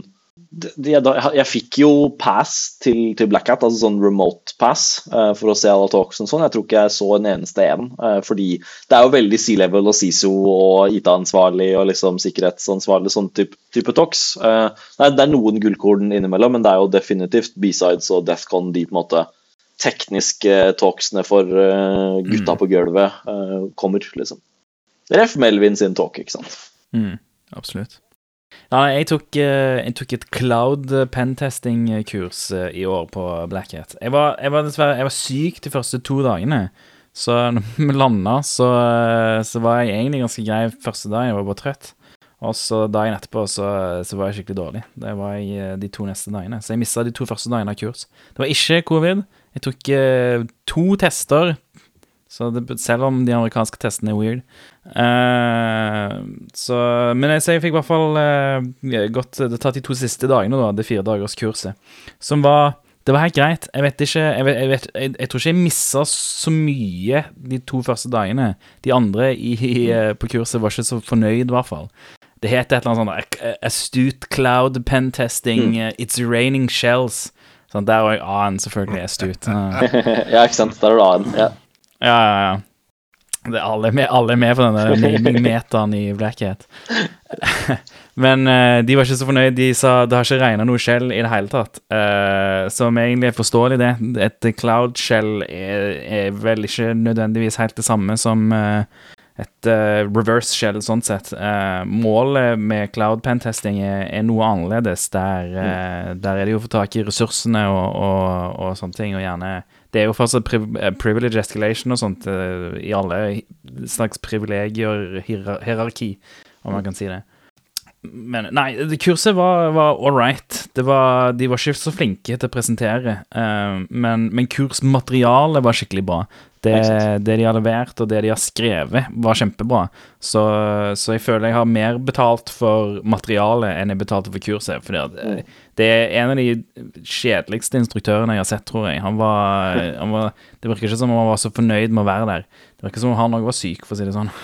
jeg, jeg fikk jo pass til, til Black Hat, altså sånn remote pass, uh, for å se alle talks og sånn. Jeg tror ikke jeg så en eneste en, Uh, fordi det er jo veldig C-level og CISO og IT-ansvarlig og liksom sikkerhetsansvarlig, sånn type, type talks. Uh, er, det er noen gullkorn innimellom, men det er jo definitivt B-sides og Defcon de på en måte tekniske talksene for gutta på gulvet kommer, liksom. Ref. Melvin sin talk, ikke sant. Mm, absolutt. Ja, jeg tok, eh, jeg tok et cloud pentesting-kurs eh, i år på Black Hat. Jeg jeg var dessverre jeg var syk de første to dagene. Så når vi landa, så, eh, så var jeg egentlig ganske grei første dag. Jeg var bare trøtt. Og så dagen etterpå så, så var jeg skikkelig dårlig. Det var jeg eh, de to neste dagene. Så jeg mista de to første dagene av kurs. Det var ikke covid. Jeg tok eh, to tester. Så det, selv om de amerikanske testene er weird. Uh, så Men jeg, så jeg fikk i hvert fall uh, gått Det tatt de to siste dagene, da, det fire dagers kurset, som var det var helt greit. Jeg vet ikke Jeg, vet, jeg, vet, jeg, jeg tror ikke jeg missa så mye de to første dagene. De andre i, i, eh, på kurset var ikke så fornøyd, i hvert fall. Det heter et eller annet sånt Astute Cloud Pen Testing, Mm. It's Raining Shells. Sånn, der òg A-en selvfølgelig er astute. Eh, ja, ikke sant. Der er det A-en. Ja. Ja, ja, ja. Det alle, er med, alle er med på denne naming-meteren i Blackhead. Men uh, de var ikke så fornøyd. De sa det har ikke regna noe skjell i det hele tatt. Uh, som egentlig er forståelig, det. Et cloud shell er, er vel ikke nødvendigvis helt det samme som uh, et reverse shell, sånn sett. Målet med cloud pentesting er, er noe annerledes. Der, eh, der er det jo å få tak i ressursene og, og, og sånne ting, og gjerne det er jo fortsatt priv eh, privilege escalation og sånt eh, i alle slags privilegier, hierar hierarki, om man kan si det. Men nei, kurset var, var all right. Var, de var ikke så flinke til å presentere, Uh, men, men kursmaterialet var skikkelig bra. Det, det de har levert, og det de har skrevet, var kjempebra. Så, så jeg føler jeg har mer betalt for materialet enn jeg betalte for kurset. For at eh, det er en av de kjedeligste instruktørene jeg har sett, tror jeg. Han var, han var Det virker ikke som om han var så fornøyd med å være der. Det virker som om han òg var syk, for å si det sånn.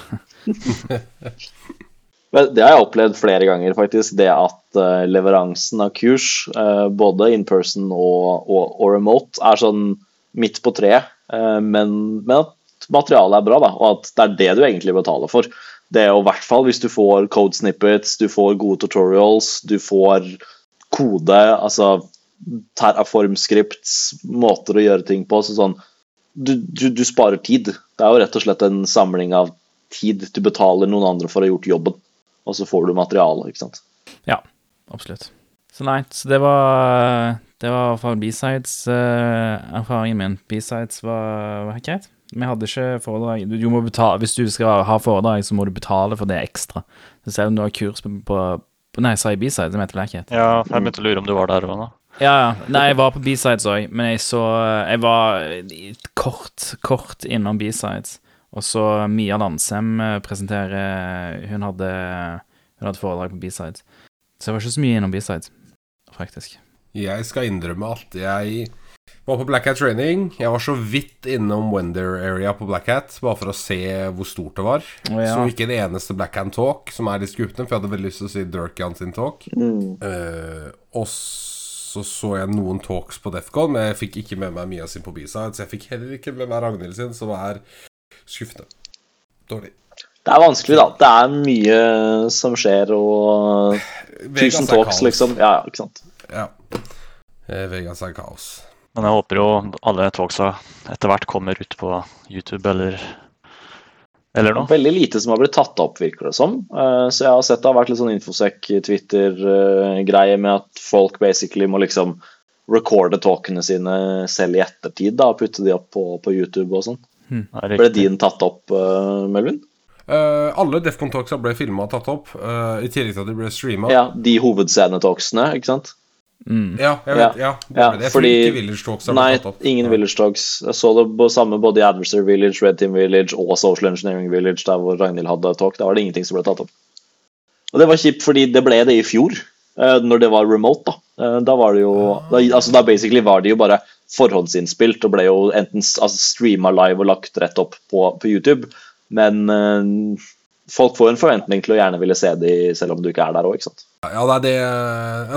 Men Det har jeg opplevd flere ganger, faktisk. Det at eh, leveransen av kurs, eh, både in person og, og, og remote, er sånn midt på treet. Eh, men, men at materialet er bra, da, og at det er det du egentlig betaler for. Det er jo i hvert fall hvis du får code snippets, du får gode tutorials, du får kode, altså terraform-scripts, måter å gjøre ting på. Så sånn, du, du, du sparer tid. Det er jo rett og slett en samling av tid. Du betaler noen andre for å ha gjort jobben, og så får du materiale. ikke sant? Ja, absolutt. Så nei, så det var Det var i hvert fall B-sides-erfaringen min. B-sides var, var greit. Vi hadde ikke foredrag du, du betale, Hvis du skal ha foredrag, så må du betale for det ekstra. Så selv om du har kurs på, på, på Nei, sa jeg B-sides? Det heter Blackhat. Ja, jeg begynte å lure om du var der òg da. Ja, ja. Nei, jeg var på B-sides òg, men jeg så Jeg var kort, kort innom B-sides. Og så Mia Landsem eh, presenterer Hun hadde, hun hadde foredrag på B-sides. Så jeg var ikke så mye innom B-sides, faktisk. Jeg skal innrømme at jeg var på Black Hat Training. Jeg var så vidt innom Wender Area på Black Hat, bare for å se hvor stort det var. Oh, ja. Så ikke en eneste Black Hat Talk, som er i skuffende, for jeg hadde veldig lyst til å si Durkan sin talk. Eh, og så så jeg noen talks på Defcon, men jeg fikk ikke med meg Mia sin på B-side, så jeg fikk heller ikke med meg Ragnhild sin, som er skuffende. Dårlig. Det er vanskelig, da. Det er mye som skjer, og tusen talks, liksom. Ja, ja, ikke sant. Ja. Eh, Vegas er kaos. Men jeg håper jo alle talksa etter hvert kommer ut på YouTube eller eller noe. Veldig lite som har blitt tatt opp, virker det som. Eh, Så jeg har sett det har vært litt sånn infosec-Twitter-greie med at folk basically må liksom recorde talkene sine selv i ettertid da, og putte de opp på, på YouTube og sånn. Er Ble din tatt opp, eh, Melvin? Uh, alle Defcon Talksa ble filma og tatt opp, uh, i tillegg til at de ble streama. Ja, de hovedscenetalksene, ikke sant? Mm. Ja, jeg vet, ja, Ja, det. Fordi- ikke Village Talks har Nei, blitt tatt opp. ingen Village Talks. Jeg så det på samme både i Adversary Village, Red Team Village og Social Engineering Village, der hvor Ragnhild hadde talk. Der var det ingenting som ble tatt opp. Og det var kjipt, fordi det ble det i fjor, eh, når det var remote. Da Eh, Da var det jo da, altså da basically var det jo bare forhåndsinnspilt og ble jo enten altså streama live og lagt rett opp på, på YouTube. Men eh, folk får en forventning til å gjerne ville se de selv om du ikke er der òg, ikke sant. Ja, det er det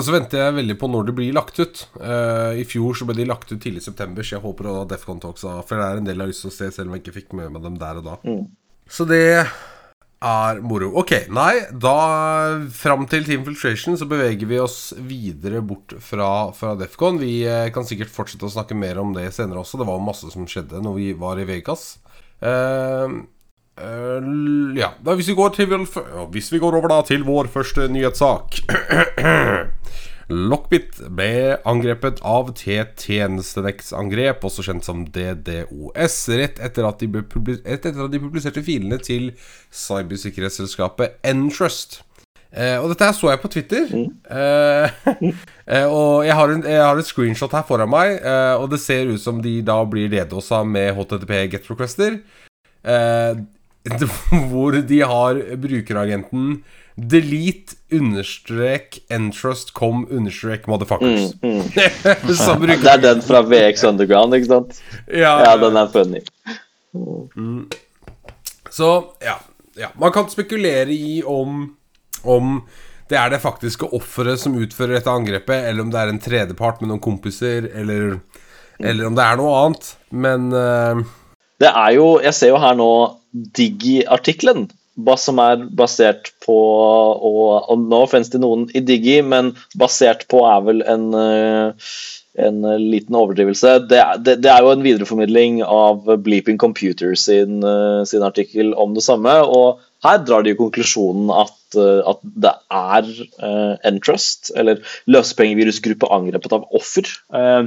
Altså venter jeg veldig på når det blir lagt ut. Uh, I fjor så ble de lagt ut tidlig i september, så jeg håper at Defcon Talks For det er en del jeg har lyst til å se, selv om jeg ikke fikk med meg dem der og da. Mm. Så det er moro. Ok, nei, da Fram til Team Filtration så beveger vi oss videre bort fra, fra Defcon. Vi eh, kan sikkert fortsette å snakke mer om det senere også. Det var masse som skjedde når vi var i Vegas. Eh, l- ja, da hvis vi går til Hvis vi går over da til vår første nyhetssak Lockbit ble angrepet av T-tjenestenekts-angrep, også kjent som DDoS, rett etter at de, rett etter at de publiserte filene til cybersikkerhetsselskapet Entrust. Eh, og dette her så jeg på Twitter. Eh, eh, og jeg har, en, jeg har et screenshot her foran meg, eh, og det ser ut som de da blir DDoSa med HTTP get requester. Hvor de har brukeragenten delete understrek entrust com understrek motherfuckers. Som bruker Det er den fra VX Underground, ikke sant? Ja, Ja, den er funny. Så ja, ja. Man kan spekulere i om Om det er det faktiske offeret som utfører dette angrepet, eller om det er en tredjepart med noen kompiser, eller, eller om det er noe annet. Men eh, Det er jo Jeg ser jo her nå Digi-artikkelen. som er basert på og, og nå finnes det noen i Digi, men basert på er vel en eh, en liten overdrivelse. Det, det, det er jo en videreformidling av Bleeping Computer sin, eh, sin artikkel om det samme. og her drar de jo konklusjonen at, eh, at det er uh, Entrust, eller løsepengevirusgruppe, angrepet av offer. Eh,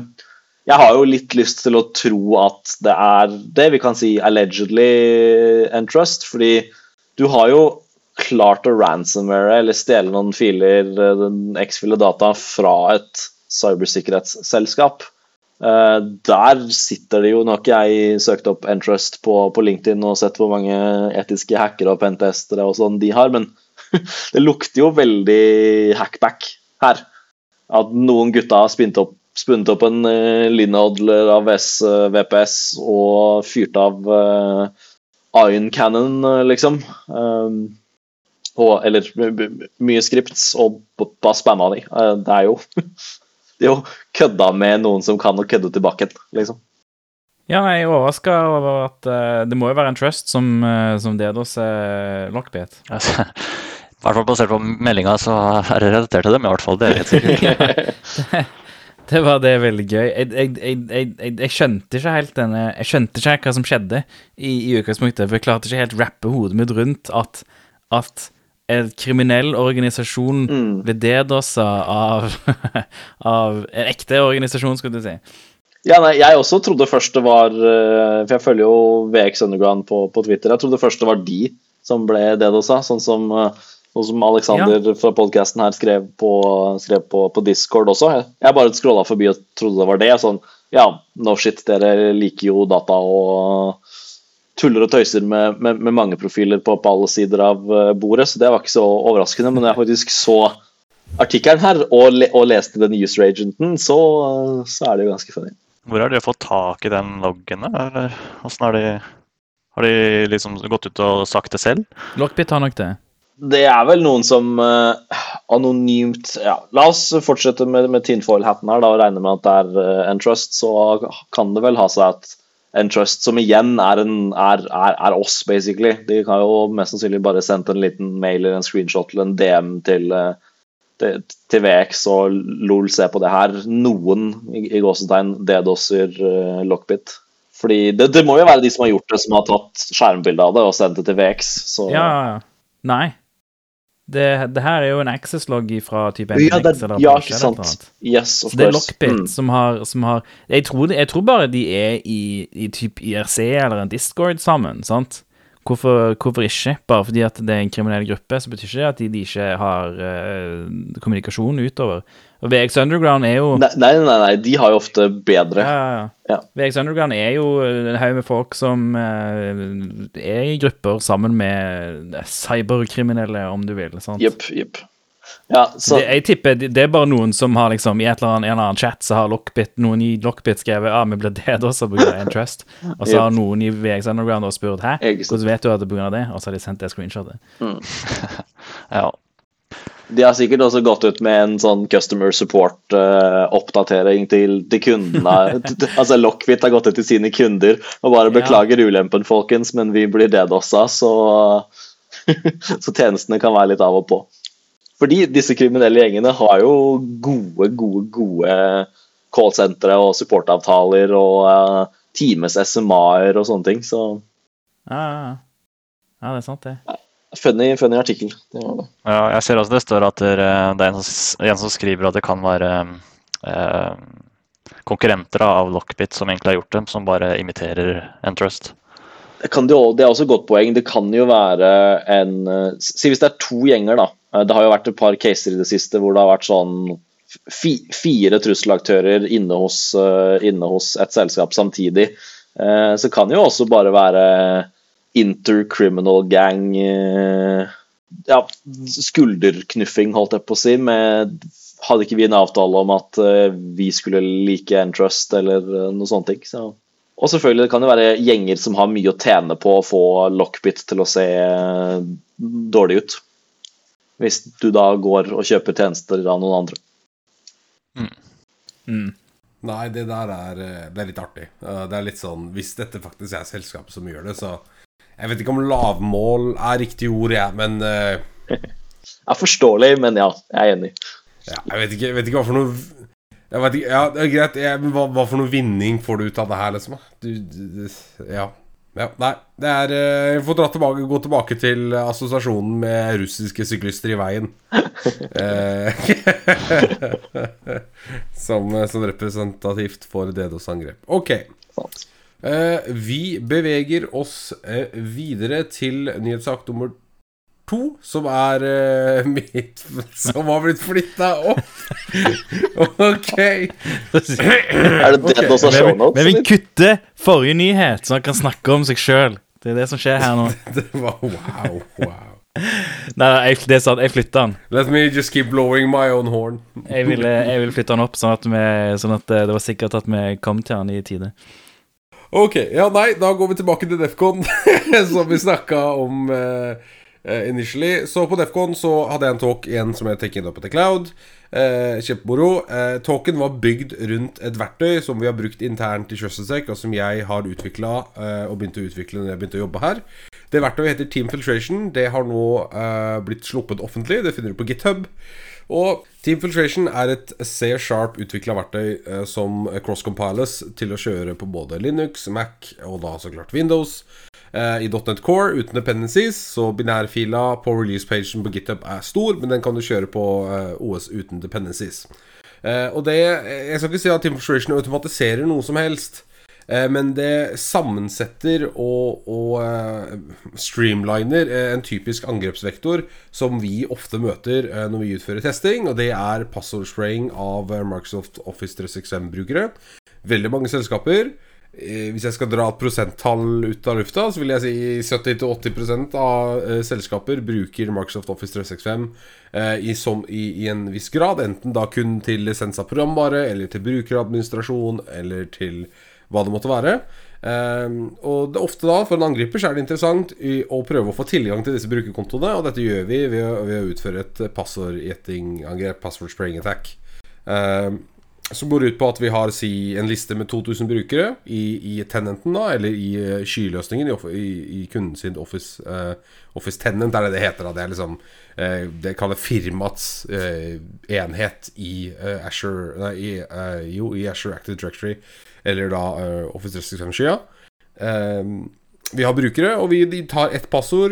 jeg har jo litt lyst til å tro at det er det vi kan si allegedly Entrust, fordi du har jo klart å ransomware eller stjele noen filer, eh, X-file data, fra et cybersikkerhetsselskap. Eh, der sitter det jo ikke jeg søkt opp Entrust på, på LinkedIn og sett hvor mange etiske hackere og pentestere og sånn de har, men det lukter jo veldig hackback her. At noen gutta har spint opp, spunnet opp en uh, Linodler av S, eh, VPS og fyrt av uh, Iron Cannon, eh, liksom. Um, og, eller my- my- mye scripts, og bare spamma de. Eh, det er jo Det er jo kødda med noen som kan å kødde tilbake liksom. Ja, jeg er overraska over at uh, det må jo være en trust som, uh, som DDoS uh, lockbit. Altså, I hvert fall basert på meldinga, så er det relatert til dem, i hvert fall. Det er helt sikkert. Det var det veldig gøy. Jeg, jeg, jeg, jeg, skjønte ikke helt denne Jeg skjønte ikke hva som skjedde i, i utgangspunktet. For jeg klarte ikke helt rappe hodet mitt rundt at, at en kriminell organisasjon Mm. ble DDoS-a av, av en ekte organisasjon, skulle du si. Ja, nei, jeg også trodde først det var eh, For jeg følger jo VX Underground på, på Twitter. Jeg trodde først det var de som ble DDoSa, sånn som, sånn som Alexander fra podkasten her skrev, på, skrev på, på Discord også. Jeg, bare scrolla forbi og trodde det var det. Sånn ja, no shit, dere liker jo data og tuller og tøyser med, med, med mange profiler på, på alle sider av eh, bordet, så det var ikke så overraskende. Men når jeg faktisk så artikkelen her og, le, og leste den user agenten, så, så er det jo ganske funny. Hvor har dere fått tak i den loggen? Eller åssen har de Har de liksom gått ut og sagt det selv? Lockbit har nok det. Det er vel noen som uh, anonymt ja, La oss fortsette med, med tinfoil-hatten her da, og regne med at det er uh, Entrust. Så kan det vel ha seg at Entrust, som igjen er, en, er, er, er oss, basically De kan jo mest sannsynlig bare sendt en liten mail eller en screenshot eller en DM til, eh, til, til VX og LOL se på det her. Noen i, i gåsetegn DDoS-er uh, Lockbit. Fordi det, det må jo være de som har gjort det, som har tatt skjermbilde av det og sendt det til VX. Så Ja, ja, ja. Nei. Det, det her er jo en access-log fra type Ja, det, NX eller ja, ikke sant. Yes, of Så det er. Lockbit Mm. som har, som har jeg, tror, jeg tror bare de er i, i type IRC eller en Discord sammen, sant? Hvorfor, hvorfor ikke? Bare fordi at det er en kriminell gruppe, så betyr ikke det at de, de ikke har uh, kommunikasjon utover. Og VX Underground er jo Nei, nei, nei, nei, de har jo ofte bedre. Ja, ja, ja. VX Underground er jo en haug med folk som uh, er i grupper sammen med cyberkriminelle, om du vil. sant? Jepp, jepp. Ja, så Det, jeg tipper det, det er bare noen som har liksom i et eller annet, en eller annen chat så har Lockbit, noen i Lockbit skrevet ja, vi blir det også av Entrust. Og så har noen i VX Underground også spurt hæ, hvordan vet du at det er av det? Og så har de sendt det screenshotet. Ja. de har sikkert også gått ut med en sånn customer support-oppdatering til, til kundene. altså Lockbit har gått ut til sine kunder og bare Ja. beklager ulempen, folkens, men vi blir DDoS-a, så, så tjenestene kan være litt av og på. Fordi disse kriminelle gjengene har jo gode, gode, gode callsentre og supportavtaler og uh, times SMA-er og sånne ting. Så Ja, ja, ja. Ja, det er sant, det. funny, funny artikkel. Det det. Ja, jeg ser også det står at det det er en, som, en som skriver at det kan være eh, konkurrenter av Lockbit som egentlig har gjort dem, som bare imiterer Entrust. Det, jo- det er også et godt poeng. Det kan jo være en Si hvis det er to gjenger, da. Det har jo vært et par caser i det siste hvor det har vært sånn fi, fire trusselaktører inne hos, eh, inne hos et selskap samtidig. Eh, Så kan det jo også bare være intercriminal gang eh, Ja, skulderknuffing, holdt jeg på å si. Med, hadde ikke vi en avtale om at vi skulle like Entrust eller noe sånt? ting, Så. Og selvfølgelig det kan det være gjenger som har mye å tjene på å få Lockbit til å se eh, dårlig ut. Hvis du da går og kjøper tjenester av noen andre. Mm. Nei, det der er, eh, det er litt artig. Eh, Det er litt sånn Hvis dette faktisk er selskapet som gjør det, så Jeg vet ikke om lavmål er riktig ord, jeg, men uh... Det er forståelig, men ja, jeg er enig. ja, Jeg vet ikke, jeg vet ikke hva for noe jeg vet ikke, Ja, det er greit, jeg, men hva, hva for noe vinning får du ut av det her, liksom? Du, du, ja. ja. Nei, det er Vi får dra tilbake, gå tilbake til assosiasjonen med russiske syklister i veien. Eh, som, som representativt for DDoS-angrep. Ok. Sant. Eh, vi beveger oss eh, videre til nyhetssak nummer to, som er uh, mitt Som har blitt flytta opp. ok. Er det det også har Men vi, men vi kutter forrige nyhet, så han kan snakke om seg sjøl. Det er det som skjer her nå. Det var wow, wow. Nei, jeg, det er sant, jeg flytta den. Let me just keep blowing my own horn. Jeg ville, jeg ville flytte den opp, sånn at, vi, sånn at eh, det var sikkert at vi kom til den i tide. Ok, ja nei, da går vi tilbake til Defcon, som vi snakka om eh, eh, initially. Så på Defcon så hadde jeg en talk igjen som het Taking Up at the Cloud. Uh, Kjempemoro. Uh, talken var bygd rundt et verktøy som vi har brukt internt i Trusted og som jeg har utvikla uh, og begynte å utvikle når jeg begynte å jobbe her. Det verktøyet heter Team Filtration. Det har nå eh, blitt sluppet offentlig. Det finner du på GitHub. Og Team Filtration er et C-sharp utvikla verktøy eh, som cross-compiles til å kjøre på både Linux, Mac og da så klart Windows. Eh, I .NET Core uten dependencies, så binærfila på release-pagen på GitHub er stor, men den kan du kjøre på eh, OS uten dependencies. Og det Jeg skal ikke si at Team Filtration automatiserer noe som helst. Eh, Men det sammensetter og, og eh, streamliner eh, en typisk angrepsvektor som vi ofte møter når vi utfører testing, og det er passordspraying av Microsoft Office 365-brukere. Veldig mange selskaper. Hvis jeg skal dra et prosenttall ut av lufta, så vil jeg si 70-80% av selskaper bruker Microsoft Office 365 eh, i, som, i, i en viss grad. Enten da kun til lisens av programvare, eller til brukeradministrasjon, eller til hva det måtte være. Ehm, og det, ofte da, for en angriper, så er det interessant å prøve å få tilgang til disse brukerkontoene, og dette gjør vi ved å, ved å utføre et passordgjettingangrep, password spraying attack. Ehm, som går ut på at vi har si, en liste med 2000 brukere i, i tenenten, da, eller i eh, skyløsningen i, i, kunden sin Office. uh, Office tenent, er det det heter. da Det er liksom uh, Det kaller firmaets uh, enhet i uh, Azure Nei, i, jo, i Azure Active Directory, eller da Office 365-skya. Eh, vi har brukere, og vi tar ett passord,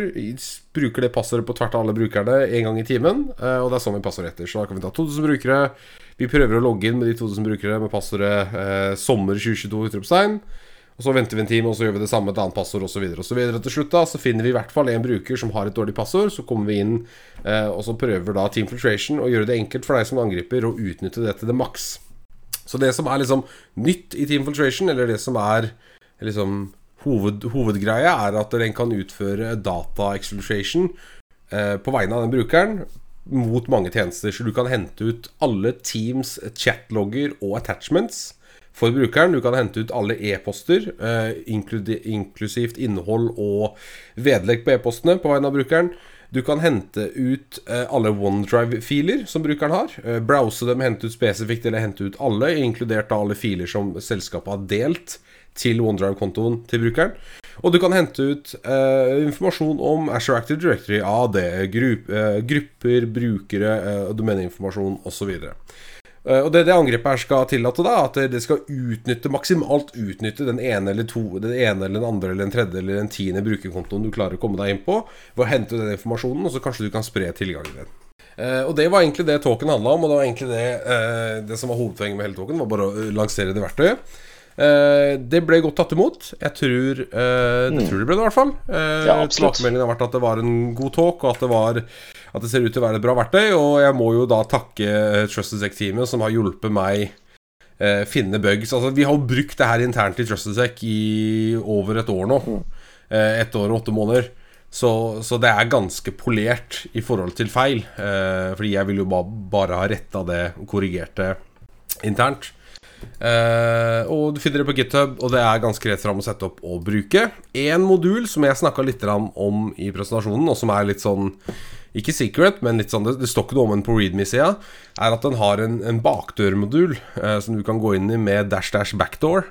bruker det passordet på tvert av alle brukerne en gang i timen. og det er sånn vi passordretter. Så da kan vi ta 2000 brukere. Vi prøver å logge inn med de 2000 brukere med passordet eh, 'sommer 2022'. utropstegn Og så venter vi en time, og så gjør vi det samme med et annet passord osv. Til slutt da, så finner vi i hvert fall en bruker som har et dårlig passord. Så kommer vi inn, eh, og så prøver da Team Filtration å gjøre det enkelt for deg som angriper å utnytte det til det maks. Så det som er liksom nytt i Team Filtration, eller det som er liksom hoved, hovedgreia, er at den kan utføre data exfiltration eh, på vegne av den brukeren mot mange tjenester. Så du kan hente ut alle Teams chatlogger og attachments for brukeren. Du kan hente ut alle e-poster, eh, inklusivt innhold og vedlegg på e-postene på vegne av brukeren. Du kan hente ut eh, alle OneDrive-filer som brukeren har. Eh, browse dem, hente ut spesifikt eller hente ut alle, inkludert alle filer som selskapet har delt til OneDrive-kontoen til brukeren. Og du kan hente ut eh, informasjon om Asher Active Directory, AD, grup, eh, grupper, brukere, eh, domeneinformasjon osv. Uh, og det det angrepet her skal tillate, da at det skal utnytte maksimalt utnytte den ene eller to Den ene eller den andre eller den tredje eller den tiende brukerkontoen du klarer å komme deg inn på, ved å hente den informasjonen, og så kanskje du kan spre tilgangen din. Uh, og det var egentlig det token handla om, og det var egentlig det, uh, det som var hovedpoenget med hele token, var bare å lansere det verktøyet. Det ble godt tatt imot. Jeg tror, mm. jeg tror det ble det, i hvert fall. ja, Tilbakemeldingen har vært at det var en god talk, og at det var at det ser ut til å være et bra verktøy. Og jeg må jo da takke Trusted Sec-teamet, som har hjulpet meg uh, finne bugs. Altså, vi har jo brukt det her internt i Trusted Sec i over et år nå. Mm. Uh, et år og åtte måneder. Så, så, det er ganske polert i forhold til feil. Uh, fordi jeg vil jo ba, bare ha retta det korrigerte internt. Uh, og Du finner det på GitHub, og det er ganske rett fram å sette opp og bruke. En modul som jeg snakka litt om i presentasjonen, og som er litt sånn ikke secret, men litt sånn det, det står ikke noe om den på readme-sida, er at den har en, en bakdørmodul uh, som du kan gå inn i med dash dash backdoor.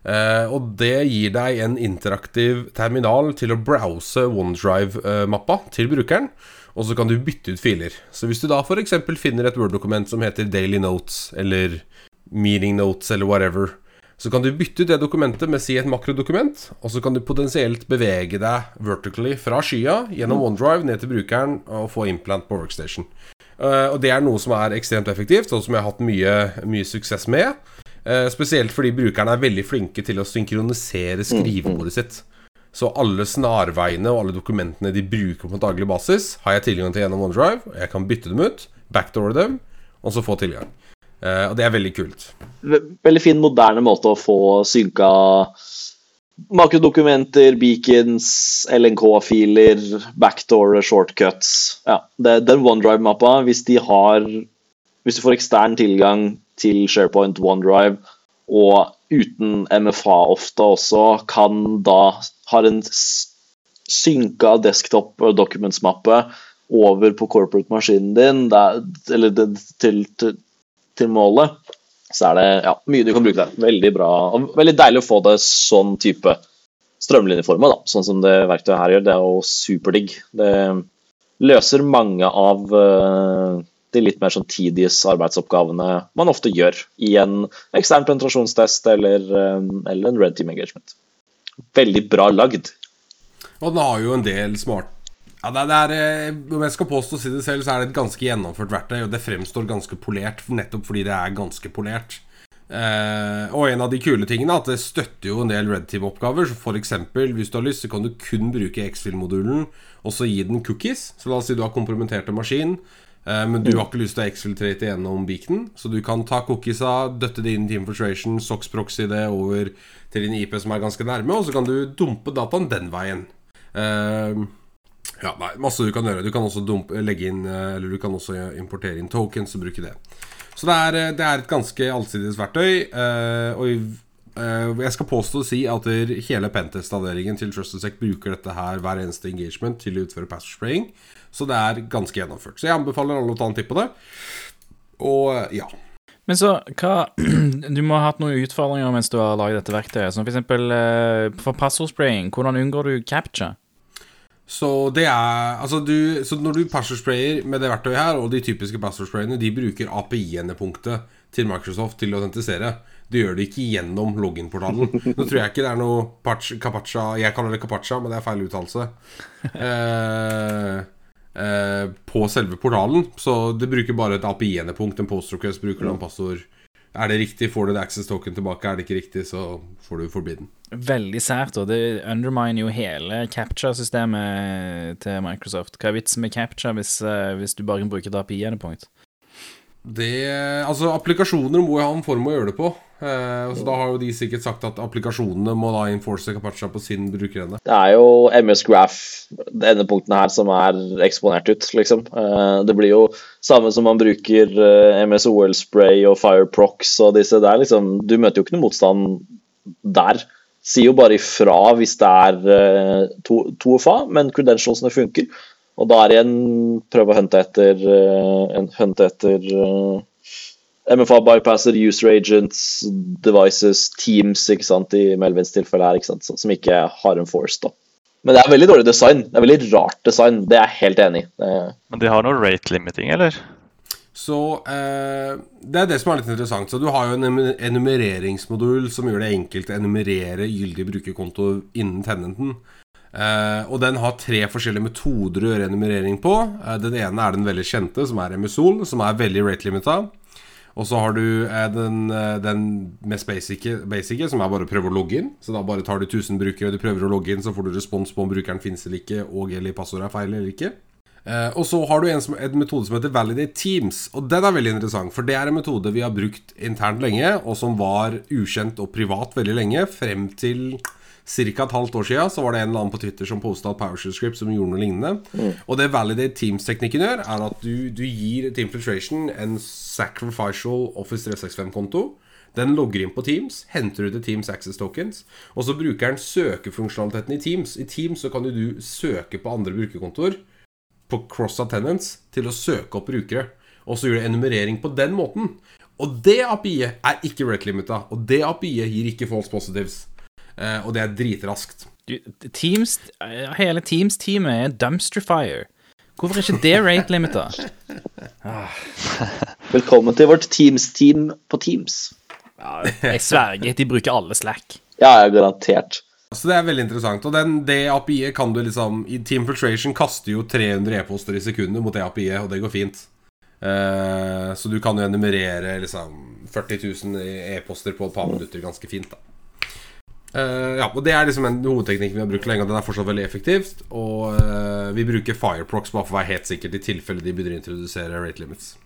Uh, og det gir deg en interaktiv terminal til å browse OneDrive-mappa til brukeren. Og så kan du bytte ut filer. Så hvis du da f.eks. finner et Word-dokument som heter Daily Notes, eller Meeting Notes, eller whatever, så kan du bytte ut det dokumentet med si et makrodokument, og så kan du potensielt bevege deg vertically fra skya gjennom OneDrive ned til brukeren og få implant på Workstation. Uh, og det er noe som er ekstremt effektivt, og som jeg har hatt mye, mye suksess med. Uh, spesielt fordi brukerne er veldig flinke til å synkronisere skrivebordet sitt. Så alle snarveiene og alle dokumentene de bruker på daglig basis, har jeg tilgang til gjennom OneDrive. Og jeg kan bytte dem ut, backdoore dem, og så få tilgang. Uh, og det er veldig kult. Veldig fin, moderne måte å få synka makrodokumenter, beacons, LNK-filer, backdoor, shortcuts. Ja, det, den OneDrive-mappa, hvis de har Hvis du får ekstern tilgang til SharePoint OneDrive og uten MFA ofte også, kan da ha en synka desktop documents-mappe over på corporate-maskinen din, der, eller til, til til målet, så er det ja, mye du kan bruke der. Veldig bra. og Veldig deilig å få det sånn type strømlinjeforma, sånn som det verktøyet her gjør. Det er jo superdigg. Det løser mange av uh, de litt mer sånn tedious arbeidsoppgavene man ofte gjør i en ekstern penetrasjonstest eller, um, eller en red team engagement. Veldig bra lagd. Og den har jo en del smart ja, det er, eh, Om jeg skal påstå å si det selv, så er det et ganske gjennomført verktøy. Og det fremstår ganske polert, nettopp fordi det er ganske polert. Eh, og en av de kule tingene er at det støtter jo en del Red Team-oppgaver. Så f.eks. hvis du har lyst, så kan du kun bruke X-Fill-modulen og så gi den cookies. Så la oss si du har kompromittert en maskin, eh, men du har ikke lyst til å exfiltrate gjennom beaken, Så du kan ta cookiesa, døtte det inn Team Filtration, Sox Proxy det over til din IP som er ganske nærme, og så kan du dumpe dataen den veien. Eh, ja, nei, masse du kan gjøre. Du kan også dumpe, legge inn eh, Eller du kan også importere inn tokens og bruke det. Så det er, eh, det er et ganske allsidig verktøy. Eh, og jeg skal påstå å si at hele Pentest-avdelingen til TrustedSec bruker dette her hver eneste engagement til å utføre password spraying. Så det er ganske gjennomført. Så jeg anbefaler alle å ta en titt på det. Og ja. Men så, hva Du må ha hatt noen utfordringer mens du har laget dette verktøyet. Som f.eks. for passordspraying. Hvordan unngår du capture? Så det er Altså du Så når du passwordsprayer med det verktøyet her, og de typiske passwordsprayene, de bruker API-endepunktet til Microsoft til å autentisere. Det gjør det ikke gjennom login-portalen. Nå tror jeg ikke det er noe Kapacha Jeg kaller det Kapacha, men det er feil uttalelse. Eh, eh, på selve portalen. Så det bruker bare et API-endepunkt. En post request bruker noen passord Er det riktig, får du det access token tilbake. Er det ikke riktig, så får du forbidden. Veldig sært, og det underminer jo hele capture-systemet til Microsoft. Hva er vitsen med capture hvis, eh, hvis du bare kan bruke et API-endepunkt? Det Altså, applikasjoner må jo ha en form å gjøre det på. Eh, så da har jo de sikkert sagt at applikasjonene må da enforce Capatcha på sin brukerende. Det er jo MS Graph, endepunktene her, som er eksponert ut, liksom. Eh, Det blir jo samme som man bruker eh, MS OL Spray og Fireprox og disse der, liksom. Du møter jo ikke noe motstand der. Sier jo bare ifra hvis det er eh, to, to FA, men credentialsene funker. Og da er det igjen prøve å hunte etter, uh, hunte etter uh, MFA bypasser, user agents, devices, teams, ikke sant, i Melvins tilfelle her, ikke sant, så- som ikke har en force, da. Men det er veldig dårlig design. Det er veldig rart design, det er jeg helt enig i. Uh. Men de har noe rate limiting, eller? Så eh, det er det som er litt interessant. Så du har jo en enumereringsmodul som gjør det enkelt å enumerere gyldig brukerkonto innen tenenten. Eh, og den har tre forskjellige metoder å gjøre enumerering på. Uh, den ene er den veldig kjente, som er Emusol, som er veldig rate-limita. Og så har du uh, den, den mest basice, som er bare å prøve å logge inn. Så da bare tar du 1000 brukere, du prøver å logge inn, så får du respons på om brukeren finnes eller ikke, og eller passordet er feil eller ikke. Og så har du en, som, en metode som heter Validate Teams, og den er veldig interessant. For det er en metode vi har brukt internt lenge, og som var ukjent og privat veldig lenge. Frem til ca. et halvt år siden så var det en eller annen på Twitter som posta et PowerShell script som gjorde noe lignende. Og det Validate Teams-teknikken gjør, er at du, du gir Team Infiltration en sacrificial Office 365-konto. Den logger inn på Teams, henter ut Teams Access Tokens, og så bruker den søkefunksjonaliteten i Teams. I Teams så kan jo du søke på andre brukerkontoer på cross attendance til å søke opp brukere. Og så gjør du enumerering på den måten. Og det API-et er ikke rate limita. Og det API-et gir ikke false positives. Eh, og det er dritraskt. Du, Teams, eh, hele Teams-teamet er dumpster fire. Hvorfor er ikke det rate limita? Velkommen til vårt Teams-team på Teams. Ja, jeg sverger, de bruker alle Slack. Ja, er garantert. Så det er veldig interessant. Og den, det API-et kan du liksom I Team Filtration kaster jo 300 e-poster i sekundet mot det API-et, og det går fint. Uh, så du kan jo enumerere liksom 40 000 e-poster på et par minutter ganske fint, da. Eh, ja, og Det er liksom en hovedteknikk vi har brukt lenge, og den er fortsatt veldig effektivt. Og uh, vi bruker Fireprox bare for å være helt sikkert i tilfelle de begynner å introdusere rate limits.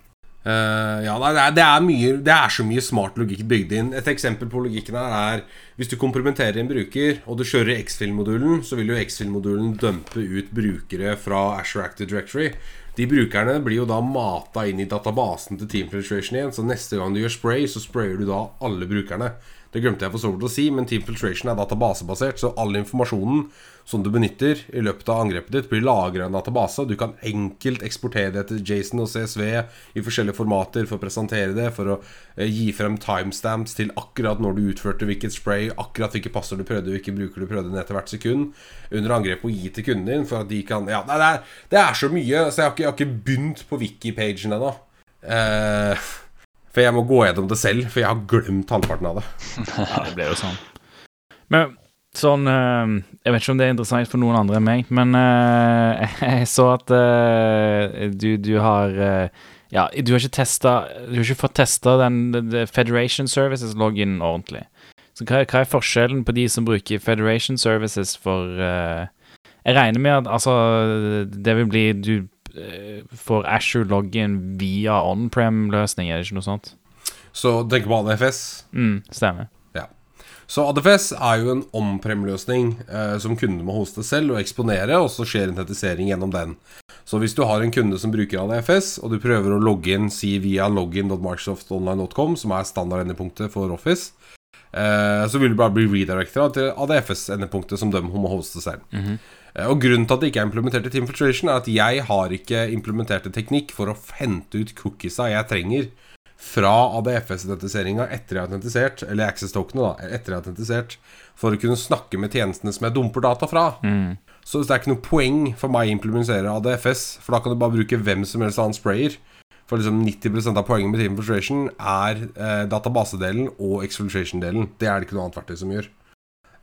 Uh, ja, det er, det, er mye, det er så mye smart logikk bygd inn. Et eksempel på logikken her er hvis du komprimenterer en bruker, og du kjører X-Fill-modulen, så vil jo X-Fill-modulen dumpe ut brukere fra Azure Active Directory. De brukerne blir jo da mata inn i databasen til Team Filtration igjen, så neste gang du gjør spray, så sprayer du da alle brukerne. Det glemte jeg for så vidt å si, men Team Filtration er databasebasert, så all informasjonen som du benytter i løpet av angrepet ditt, blir lagra i en database. Du kan enkelt eksportere det til Jason og CSV i forskjellige formater for å presentere det, for å eh, gi frem timestamps til akkurat når du utførte hvilket spray, akkurat hvilke passer du prøvde, hvilke bruker du prøvde ned til hvert sekund under angrepet, og gi til kunden din for at de kan Ja, det er, det er så mye, så jeg har ikke, jeg har ikke begynt på wiki-pagen ennå. Eh, for jeg må gå gjennom det selv, for jeg har glemt halvparten av det. Ja, det ble jo sånn. Men sånn eh, Jeg vet ikke om det er interessant for noen andre enn meg, men eh, jeg så at eh, du, du har Ja, du har ikke testa Du har ikke fått testa den Federation Services-loggen ordentlig. Så hva, hva er forskjellen på de som bruker Federation Services for eh, Jeg regner med at altså Det vil bli Du eh, får Ashore-loggen via on-prem-løsning, er det ikke noe sånt? Så tenk på ADFS. Mm, stemmer. Så ADFS er jo en on-prem-løsning eh, som kunden må hoste selv og eksponere, og så skjer identifisering gjennom den. Så hvis du har en kunde som bruker ADFS, og du prøver å logge inn si via login.microsoftonline.com, som er standardendepunktet for Office, eh, så vil du bare bli redirecta til ADFS-endepunktet som de må hoste selv. Mhm. Eh, Og Grunnen til at det ikke er implementert i Team Filtration, er at jeg har ikke implementert en teknikk for å hente ut cookiesa jeg trenger fra ADFS-identiseringa etter jeg har autentisert, eller access-tokenet, da, etter jeg har autentisert, for å kunne snakke med tjenestene som jeg dumper data fra. Mm. Så det er ikke noe poeng for meg å implementere ADFS, for da kan du bare bruke hvem som helst annen sprayer. For liksom 90% av poenget med Team Filtration er eh, databasedelen og exfiltration-delen. Det er det ikke noe annet verktøy som gjør.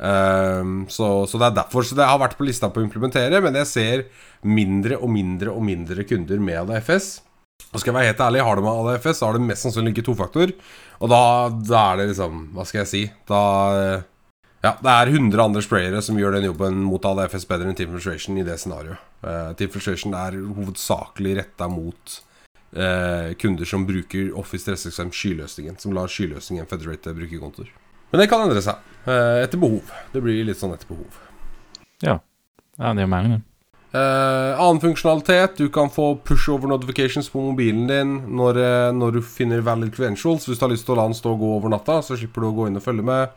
Ehm, så, så det er derfor Så det har vært på lista på å implementere, men jeg ser mindre og mindre og mindre kunder med ADFS. Og skal jeg være helt ærlig, har du med ADFS, så har du mest sannsynlig ikke tofaktor. Og da, da er det liksom Hva skal jeg si? Da eh, Ja, det er 100 andre sprayere som gjør den jobben mot ADFS bedre enn Team Filtration i det scenarioet. Uh, Team Filtration er hovedsakelig retta mot uh, kunder som bruker Office 365 skyløsningen, som lar skyløsningen federate brukerkontoer. Men det kan endre seg eh, etter behov. Det blir litt sånn etter behov. Ja, ja det er meningen. Eh, annen funksjonalitet. Du kan få pushover notifications på mobilen din når, eh, når du finner valid credentials. Hvis du har lyst til å la den stå og gå over natta, så slipper du å gå inn og følge med.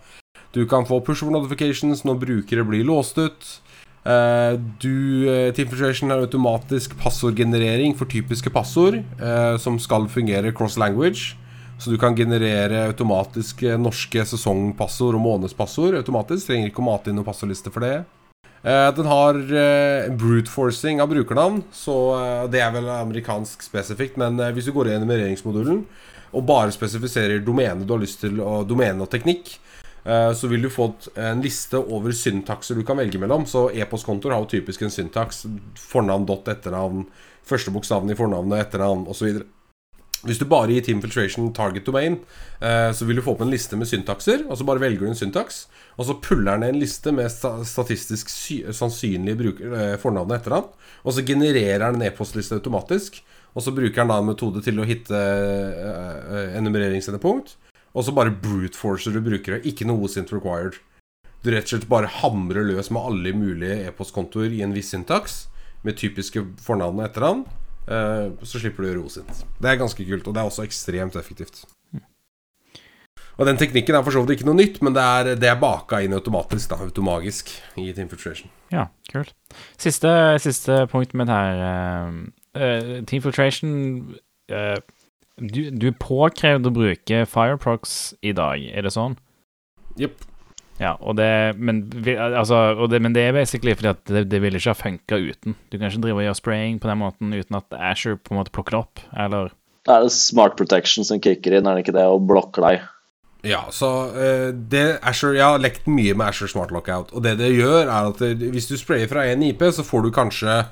Du kan få pushover notifications når brukere blir låst ut. Eh, du, uh, Team Filtration har automatisk passordgenerering for typiske passord uh, som skal fungere cross language. Så du kan generere automatisk norske sesongpassord og månedspassord automatisk. Trenger ikke å mate inn noen passordliste for det. Eh, den har eh, brute forcing av brukernavn, så eh, det er vel amerikansk spesifikt. Men hvis du går i enumereringsmodulen og bare spesifiserer domene du har lyst til, og domene og teknikk, så vil du få en liste over syntakser du kan velge mellom. Så e-postkontoer har jo typisk en syntaks. Fornavn, dott, etternavn, første bokstaven i fornavnet, etternavn osv. Hvis du bare gir Team Filtration target domain, eh, så vil du få opp en liste med syntakser. Og så bare velger du en syntaks, og så puller den en liste med statistisk sannsynlige bruker, eh, fornavn og etternavn. Og så genererer den en e-postliste automatisk. Og så bruker den da en metode til å hitte en nummereringsendepunkt. Og så bare brute forcer du brukere. Ikke noe sint required. Du rett og slett bare hamrer løs med alle mulige e-postkontoer i en viss syntaks. Med typiske fornavn og etternavn. Uh, så slipper du gjøre Det er ganske kult, og det er også ekstremt effektivt. Og den teknikken er for så vidt ikke noe nytt, men det er, det er baka inn automatisk, da, automagisk, i Team Filtration. Ja, kult. Siste, siste med mitt her. Uh, Team Filtration uh, du, du, er påkrevd å bruke Fireprox i dag, er det sånn? Jepp. Ja, og det, men, altså, og det, men det er basically fordi at det, det vil ikke ha funka uten. Du kan ikke drive og gjøre spraying på den måten uten at Asher på en måte plukker det opp, eller Det er det smart protection som kicker inn, er det ikke det, og blokker deg? Ja, så uh, det Asher, Jeg har lekt mye med Asher Smart Lockout, og det det gjør, er at det, hvis du sprayer fra én IP, så får du kanskje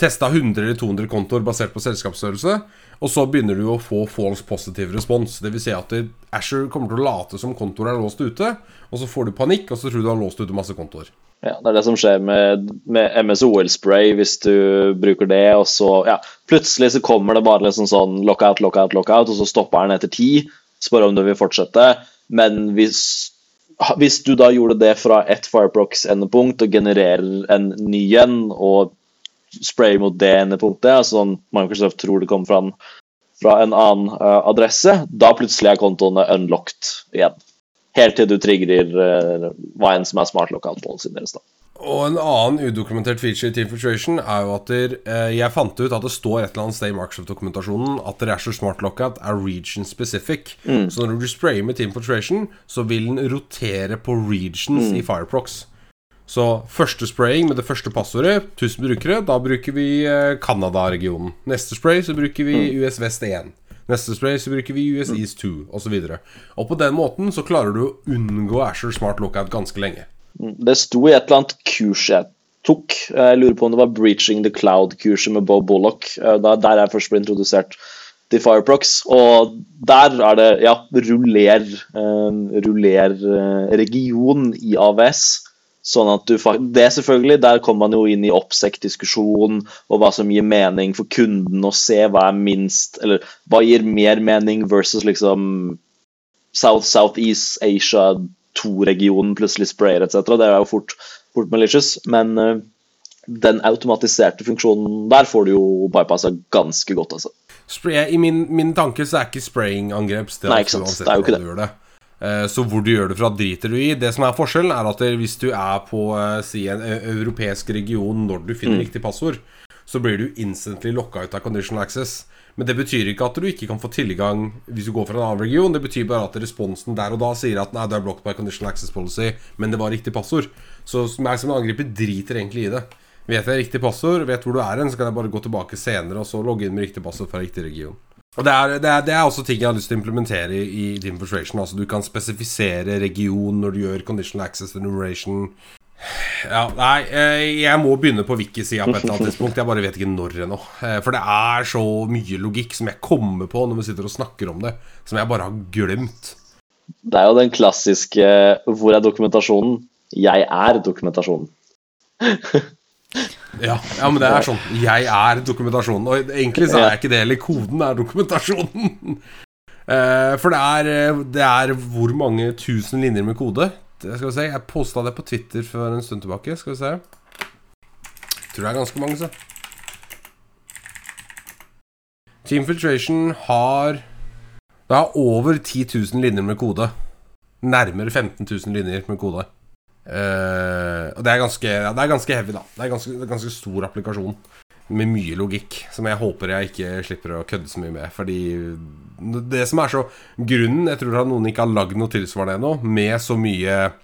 testa 100 eller 200 kontoer basert på selskapsstørrelse. Og så begynner du å få false positive respons. Dvs. Si at Asher kommer til å late som kontoret er låst ute, og så får du panikk, og så tror du du har låst ute masse kontoer. Ja, Det er det som skjer med, med MS-OL-spray, hvis du bruker det, og så ja, Plutselig så kommer det bare liksom sånn lockout, lockout, lockout, og så stopper den etter ti. Spør om du vil fortsette. Men hvis, hvis du da gjorde det fra ett Fireprox-endepunkt og genererer en ny en, og sprayer mot det endepunktet, altså sånn Microsoft tror det kommer fra en, fra en annen uh, adresse, da plutselig er kontoene unlocked igjen. Helt til du trigger uh, hva enn som er smart lockout policyen deres. da. Og en annen udokumentert feature i Team Filtration er jo at der, eh, jeg fant ut at det står et eller annet sted i Microsoft-dokumentasjonen at dere er så Smart Lockout er region specific. Mm. Så når du sprayer med Team Filtration, så vil den rotere på regions Mm. i Fireprox. Så første spraying med det første passordet, 1000 brukere, da bruker vi eh, Canada-regionen. Neste spray så bruker vi Mm. US Vest 1. Neste spray så bruker vi US East 2, osv. Og, så og på den måten så klarer du å unngå Asher Smart Lockout ganske lenge. Mm. Det sto i et eller annet kurs jeg tok. Jeg lurer på om det var Breaching the Cloud-kurset med Bob Bullock. Eh, der jeg først ble introdusert til Fireprox. Og der er det ja, ruller, eh, ruller region i AVS. Sånn at du Det selvfølgelig, der kommer man jo inn i oppsekt-diskusjon og hva som gir mening for kunden å se hva er minst Eller hva gir mer mening versus liksom South Southeast Asia 2-regionen plutselig sprayer etc. Det er jo fort, fort malicious, men uh, den automatiserte funksjonen der får du jo bypassa ganske godt, altså. Spray, I min, min tanke så er ikke spraying-angrep stedet uansett hvordan du gjør det. Eh, Så hvor du gjør det fra, driter du i. Det som er forskjellen, er at hvis du er på eh, si en europeisk region når du finner Mm. riktig passord, så blir du instantly locka ut av conditional access. Men det betyr ikke at du ikke kan få tilgang hvis du går fra en annen region. Det betyr bare at responsen der og da sier at nei, du er blocked by conditional access policy, men det var riktig passord. Så meg som angriper driter egentlig i det. Vet jeg riktig passord, vet hvor du er hen, så kan jeg bare gå tilbake senere og så logge inn med riktig passord fra riktig region. Og det er, det, er, det er også ting jeg har lyst til å implementere i, i Team Frustration. Altså Du kan spesifisere region når du gjør conditional access enumeration. Ja, nei, eh, jeg må begynne på wiki-sida på et eller annet tidspunkt. Jeg bare vet ikke når ennå. Eh, For det er så mye logikk som jeg kommer på når vi sitter og snakker om det, som jeg bare har glemt. Det er jo den klassiske 'hvor er dokumentasjonen'? Jeg er dokumentasjonen. Ja, ja, men det er sånn. Jeg er dokumentasjonen. Og egentlig så er ikke det heller koden, er dokumentasjonen. Eh, For det er, eh, det er hvor mange tusen linjer med kode? Det skal vi se, Jeg posta det på Twitter for en stund tilbake. Skal vi se. Jeg tror det er ganske mange, så. Team Filtration har Det har over 10 000 linjer med kode. Nærmere 15 000 linjer med kode. Eh, og det er ganske, ja, ganske heavy, da. Det er ganske, ganske stor applikasjon med mye logikk, som jeg håper jeg ikke slipper å kødde så mye med. Fordi det som er så Grunnen Jeg tror at noen ikke har lagd noe tilsvarende ennå, med så mye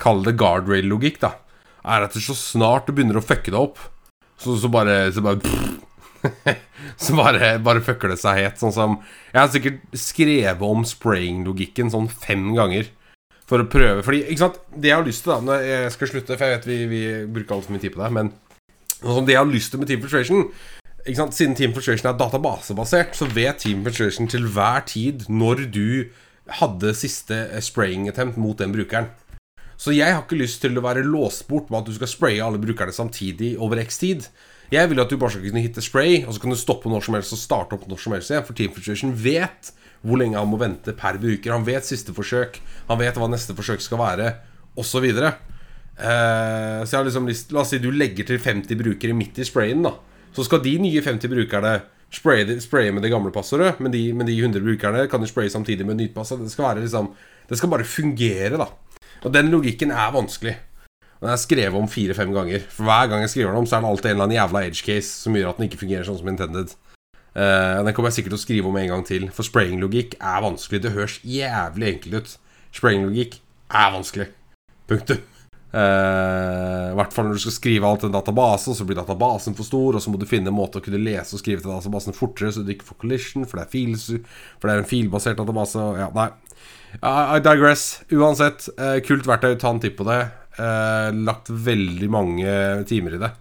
Kall det guardrail-logikk, da, er at så snart du begynner å fucke det opp, så, så bare Så bare så bare, bare fucker det seg helt. Sånn som Jeg har sikkert skrevet om spraying-logikken sånn fem ganger. For å prøve Fordi, ikke sant Det jeg har lyst til, da Når jeg skal slutte, for jeg vet vi, vi bruker altfor mye tid på det, men sånn det jeg har lyst til med Team Filtration ikke sant? Siden Team Filtration er databasebasert, så vet Team Filtration til hver tid når du hadde siste eh, spraying attempt mot den brukeren. Så jeg har ikke lyst til å være låst bort med at du skal spraye alle brukerne samtidig over x tid. Jeg vil at du bare skal kunne hitte spray, og så kan du stoppe når som helst og starte opp når som helst igjen. For Team Filtration vet hvor lenge han må vente per bruker. Han vet siste forsøk, han vet hva neste forsøk skal være, osv. Eh, så jeg har liksom lyst La oss si du legger til 50 brukere midt i sprayen, da. Så skal de nye 50 brukerne spraye, spraye med det gamle passordet, men de, men de 100 brukerne kan jo spraye samtidig med nytt passord. Det skal være liksom Det skal bare fungere, da. Og den logikken er vanskelig. Den er skrevet om fire-fem ganger. For hver gang jeg skriver den om, så er det alltid en eller annen jævla edge case som gjør at den ikke fungerer sånn som intended. Eh, den kommer jeg sikkert til å skrive om en gang til. For spraying-logikk er vanskelig. Det høres jævlig enkelt ut. Spraying-logikk er vanskelig. Punktum. I hvert fall når du skal skrive alt til en database, så blir databasen for stor, og så må du finne en måte å kunne lese og skrive til databasen fortere, så du ikke får collision, for det er, files, for det er en filbasert database. Ja, nei. I I digress. Uansett, uh, kult verktøy. Ta en titt på det. Uh, lagt veldig mange timer i det.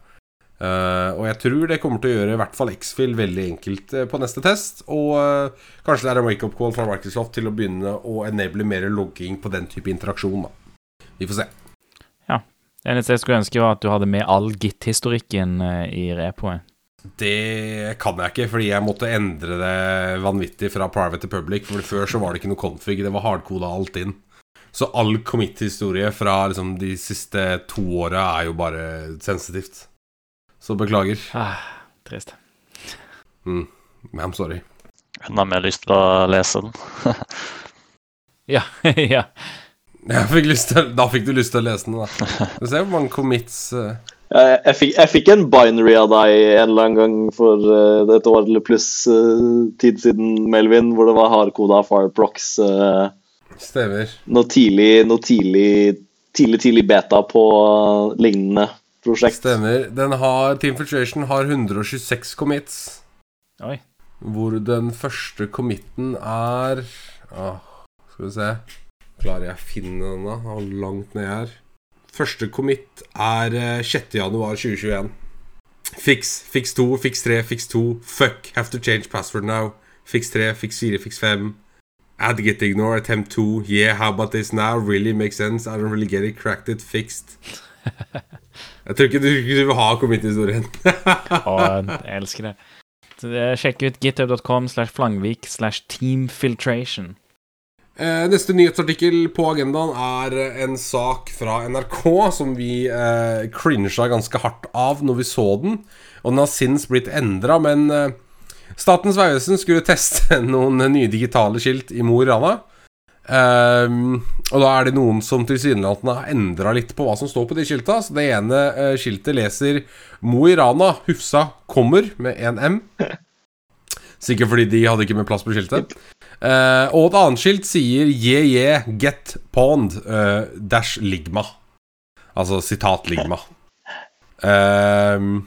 Eh, og jeg tror det kommer til å gjøre i hvert fall X-Fill veldig enkelt uh, på neste test. Og uh, kanskje det er en wake-up call fra Microsoft til å begynne å enable mer logging på den type interaksjon. Da. Vi får se. Det eneste jeg skulle ønske, var at du hadde med all Git-historikken i repoet. Det kan jeg ikke, fordi jeg måtte endre det vanvittig fra private til public. For før så var det ikke noe config, det var hardkoda alt inn. Så all commit-historie fra liksom, de siste to åra er jo bare sensitivt. Så beklager. Ah, trist. Mm. I'm sorry. Hun har mer lyst til å lese den. Ja, ja. Jeg fikk lyst til, da fikk du lyst til å lese den, da. Du ser hvor mange commits uh... Jeg, jeg, fikk, jeg fikk en binary av deg en eller annen gang for uh, et år eller pluss uh, tid siden, Melvin, hvor det var hardkoda Fireprox. Uh, Stemmer. noe tidlig, noe tidlig, tidlig, tidlig beta på lignende prosjekt. Stemmer. Den har, Team Filtration har 126 commits. Oi. Hvor den første committen er ah, Skal vi se Klarer jeg å finne den, da? Langt ned her. Første commit er eh, 6. januar 2021. Fix, fix 2, fix 3, fix 2. Fuck, have to change password now. Fix 3, fix 4, fix 5. Add get ignore, attempt 2. Yeah, how about this now? Really makes sense. I don't really get it. Cracked it, fixed. Jeg tror ikke du, du vil ha commit-historien. Og jeg elsker det. Sjekk ut github.com slash flangvik slash teamfiltration. Eh, neste nyhetsartikkel på agendaen er en sak fra NRK som vi eh, crincha ganske hardt av når vi så den. Og den har sinns blitt endra, men eh, Statens vegvesen skulle teste noen nye digitale skilt i Mo i Rana. Ehm, og da er det noen som tilsynelatende har endra litt på hva som står på de skilta. Så det ene uh, skiltet leser Mo i Rana, Hufsa, kommer med en M. Sikkert fordi de hadde ikke med plass på skiltet. Uh, og et annet skilt sier yeah, get pond uh, dash ligma. Altså sitat ligma. Ehm,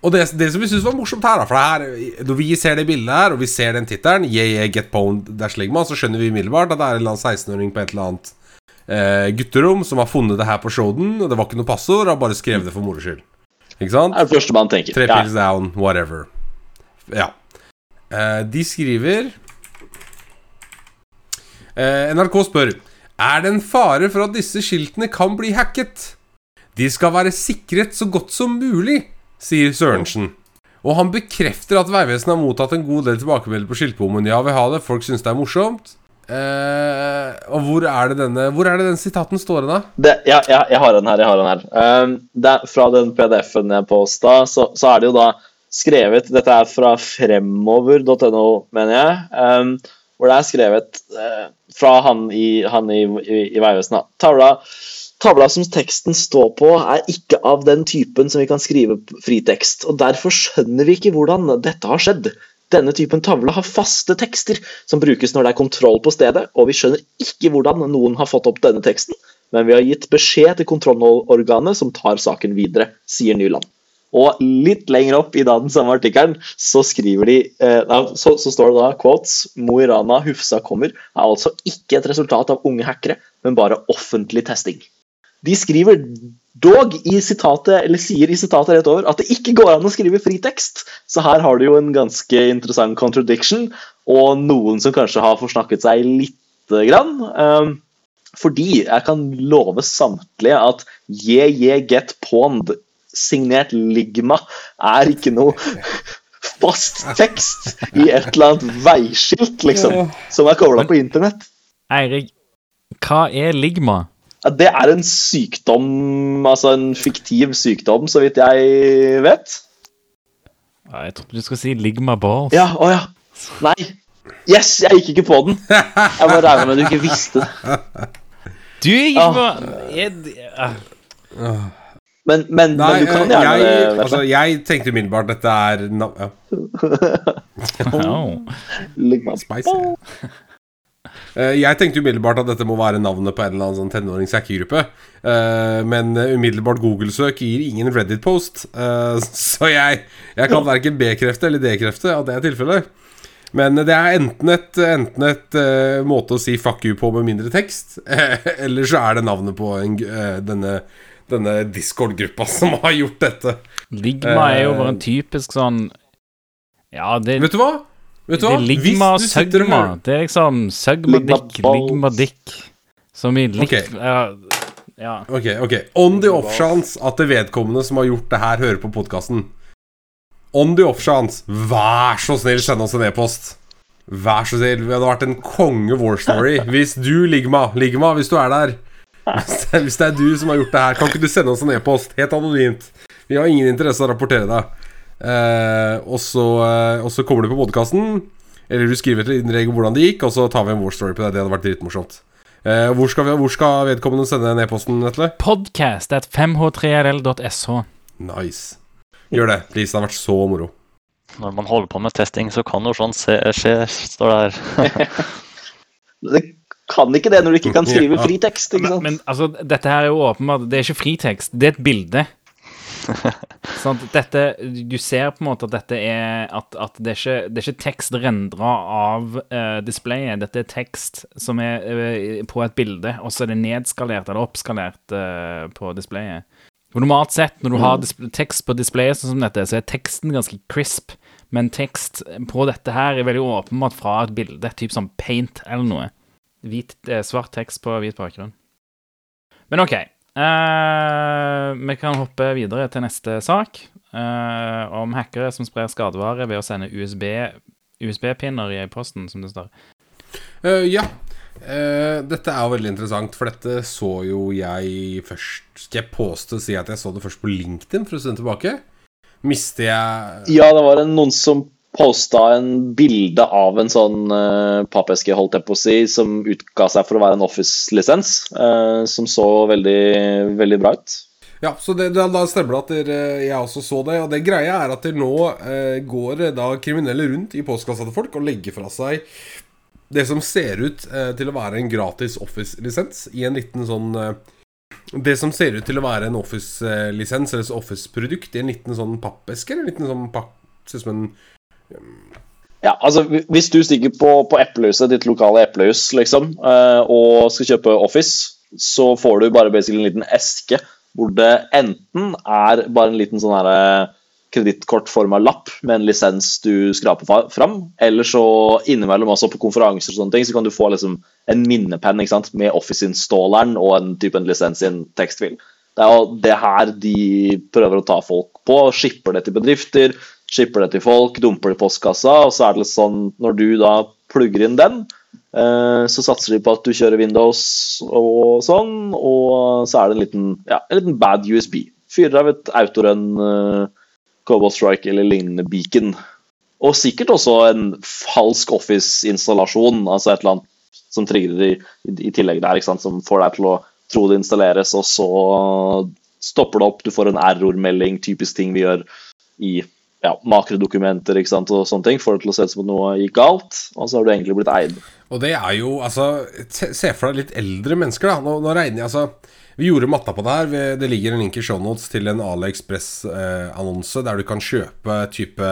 og det, det som vi syns var morsomt her, da For det her, når vi ser det bildet her, og vi ser den tittelen, yeah, yeah, get så skjønner vi umiddelbart at det er en 16-åring på et eller annet eh, gutterom som har funnet det her på Shoden. og Det var ikke noe passord, har bare skrevet det for moro skyld. Ikke sant? Det er det første man tenker. Tre Ja. down, whatever. Ja. Eh, de skriver eh, NRK spør Er det en fare for at disse skiltene kan bli hacket? De skal være sikret så godt som mulig, sier Sørensen. Og han bekrefter at Vegvesenet har mottatt en god del tilbakemeldinger på skiltbommen. Ja, vi har det. Folk syns det er morsomt. Uh, og hvor er det denne Hvor er det den sitaten står hen, da? Det, ja, ja, jeg har den her. jeg har den her. Um, er, fra den PDF-en jeg posta, så, så er det jo da skrevet Dette er fra fremover.no, mener jeg. Um, hvor det er skrevet uh, fra han i, han i, i, i Vegvesenet. Tavla som teksten står på, er ikke av den typen som vi kan skrive fritekst. og Derfor skjønner vi ikke hvordan dette har skjedd. Denne typen tavle har faste tekster som brukes når det er kontroll på stedet, og vi skjønner ikke hvordan noen har fått opp denne teksten, men vi har gitt beskjed til kontrollorganet som tar saken videre, sier Nyland. Og litt lenger opp i den samme artikkelen så de eh, så, så står det da quotes Mo i Rana Hufsa kommer er altså ikke et resultat av unge hackere, men bare offentlig testing. De skriver dog i sitatet, eller sier i sitatet rett over, at det ikke går an å skrive fritekst. Så her har du jo en ganske interessant contradiction, og noen som kanskje har forsnakket seg lite grann. Um, fordi jeg kan love samtlige at JJ Get Pond, signert Ligma, er ikke noe fast tekst i et eller annet veiskilt, liksom, som er kobla på internett. Eirik, hva er ligma? Ja, Det er en sykdom, altså en fiktiv sykdom, så vidt jeg vet. Ja, Jeg trodde du skulle si ligma balls. Ja, å ja. Nei. Yes, jeg gikk ikke på den. Jeg bare regna med at du ikke visste det. Du gikk Ah. på jeg, ah. Men, men, Nei, men du kan gjerne jeg, det. altså, jeg tenkte umiddelbart dette er no, ja. Au. Ligg meg. Eh, Jeg tenkte umiddelbart at dette må være navnet på en eller annen sånn tenåringshackergruppe. Eh, Men umiddelbart Google-søk gir ingen Reddit-post. Eh, Så jeg, jeg kan verken bekrefte eller dekrefte at det er tilfellet. Men det er enten et, enten et uh, måte å si 'fuck you' på med mindre tekst, eller så er det navnet på en, eh, denne, denne Discord-gruppa som har gjort dette. Ligma er jo bare en typisk sånn Ja, det, Vet du hva? Vet du det hva? er du sitter og søgma. Det er liksom søgma dick, ligma dick. Som i litt Ok. Uh, ja. Ok, ok On the off chance at det vedkommende som har gjort det her, hører på podkasten. On the off chance, vær så snill, send oss en e-post. Vær så snill. Det hadde vært en konge war story hvis du, Ligma, Ligma, hvis du er der hvis det, hvis det er du som har gjort det her, kan ikke du sende oss en e-post? Helt anonymt. Vi har ingen interesse av å rapportere deg. Eh, og, så, eh, og så kommer du på podkasten, eller du skriver et innlegg om hvordan det gikk, og så tar vi en war story på det. Det hadde vært dritmorsomt. Eh, hvor, skal vi, hvor skal vedkommende sende den e-posten, Vetle? Podcast at 5h3rl.sh. Nice. Gjør det. Please, det har vært så moro. Når man holder på med testing, så kan jo sånn se, skje, står det her. Det kan ikke det når du ikke kan skrive fritekst, ikke sant? Men, men altså, dette her er jo åpenbart Det er ikke fritekst, det er et bilde. sånn dette Du ser på en måte at dette er At, at det, er ikke, det er ikke tekst rendra av uh, displayet. Dette er tekst som er uh, på et bilde, og så er det nedskalert eller oppskalert uh, på displayet. For Normalt sett, når du har tekst på displayet sånn som dette, så er teksten ganske crisp. Men tekst på dette her er veldig åpenbart fra et bilde, typ som paint eller noe. Hvit, svart tekst på hvit bakgrunn. Men OK. Eh, vi kan hoppe videre til neste sak. eh, om hackere som sprer skadevare ved å sende USB USB-pinner i posten, som det står. Uh, ja. Uh, dette er jo veldig interessant, for dette så jo jeg først Skal jeg påstå si at jeg så det først på LinkedIn for en stund tilbake? Mister jeg Ja, det var en, noen som posta en bilde av en sånn uh, pappeske, holdt jeg på å si, som utga seg for å være en Office-lisens, Uh, som så veldig, veldig bra ut. Ja, så det, da, da stemmer det at dere, jeg også så det. Og det greia er at nå uh, går eh, da kriminelle rundt i postkassa til folk og legger fra seg det som ser ut eh, til å være en gratis Office-lisens i en liten sånn eh, Det som ser ut til å være en Office-lisens eller Office-produkt i en liten sånn pappeske. eller En liten sånn pakk, Ser ut som en Ja, altså Hvis du stikker på, på eplehuset, ditt lokale eplehus, liksom, eh, og skal kjøpe Office, så får du bare en liten eske hvor det enten er bare en liten sånn herre kredittkortforma lapp med en lisens du skraper fram, eller så innimellom også på konferanser og sånne ting, så kan du få liksom en minnepenn ikke sant, med Office-installeren og en type en lisens i en tekstfil. Det er jo det her de prøver å ta folk på. Skipper det til bedrifter, skipper det til folk, dumper det i postkassa, og så er det litt sånn når du da plugger inn den, eh, så satser de på at du kjører Windows og sånn, og så er det en liten, ja, en liten bad USB. Fyrer av et autorun uh, Cobalt Strike eller lignende beacon. Og sikkert også en falsk Office-installasjon, altså et eller annet som trigger i, i tillegg der, ikke sant? som får deg til å tro det installeres, og så stopper det opp, du får en error-melding, typisk ting vi gjør i ja, makrodokumenter ikke sant? og sånne ting, får det til å se ut som at noe gikk galt, og så har du egentlig blitt eid. Og det er jo, altså Se for deg litt eldre mennesker, da. Nå, nå regner jeg, altså Vi gjorde matta på det her. Det ligger en link i shownotes til en AliExpress-annonse der du kan kjøpe type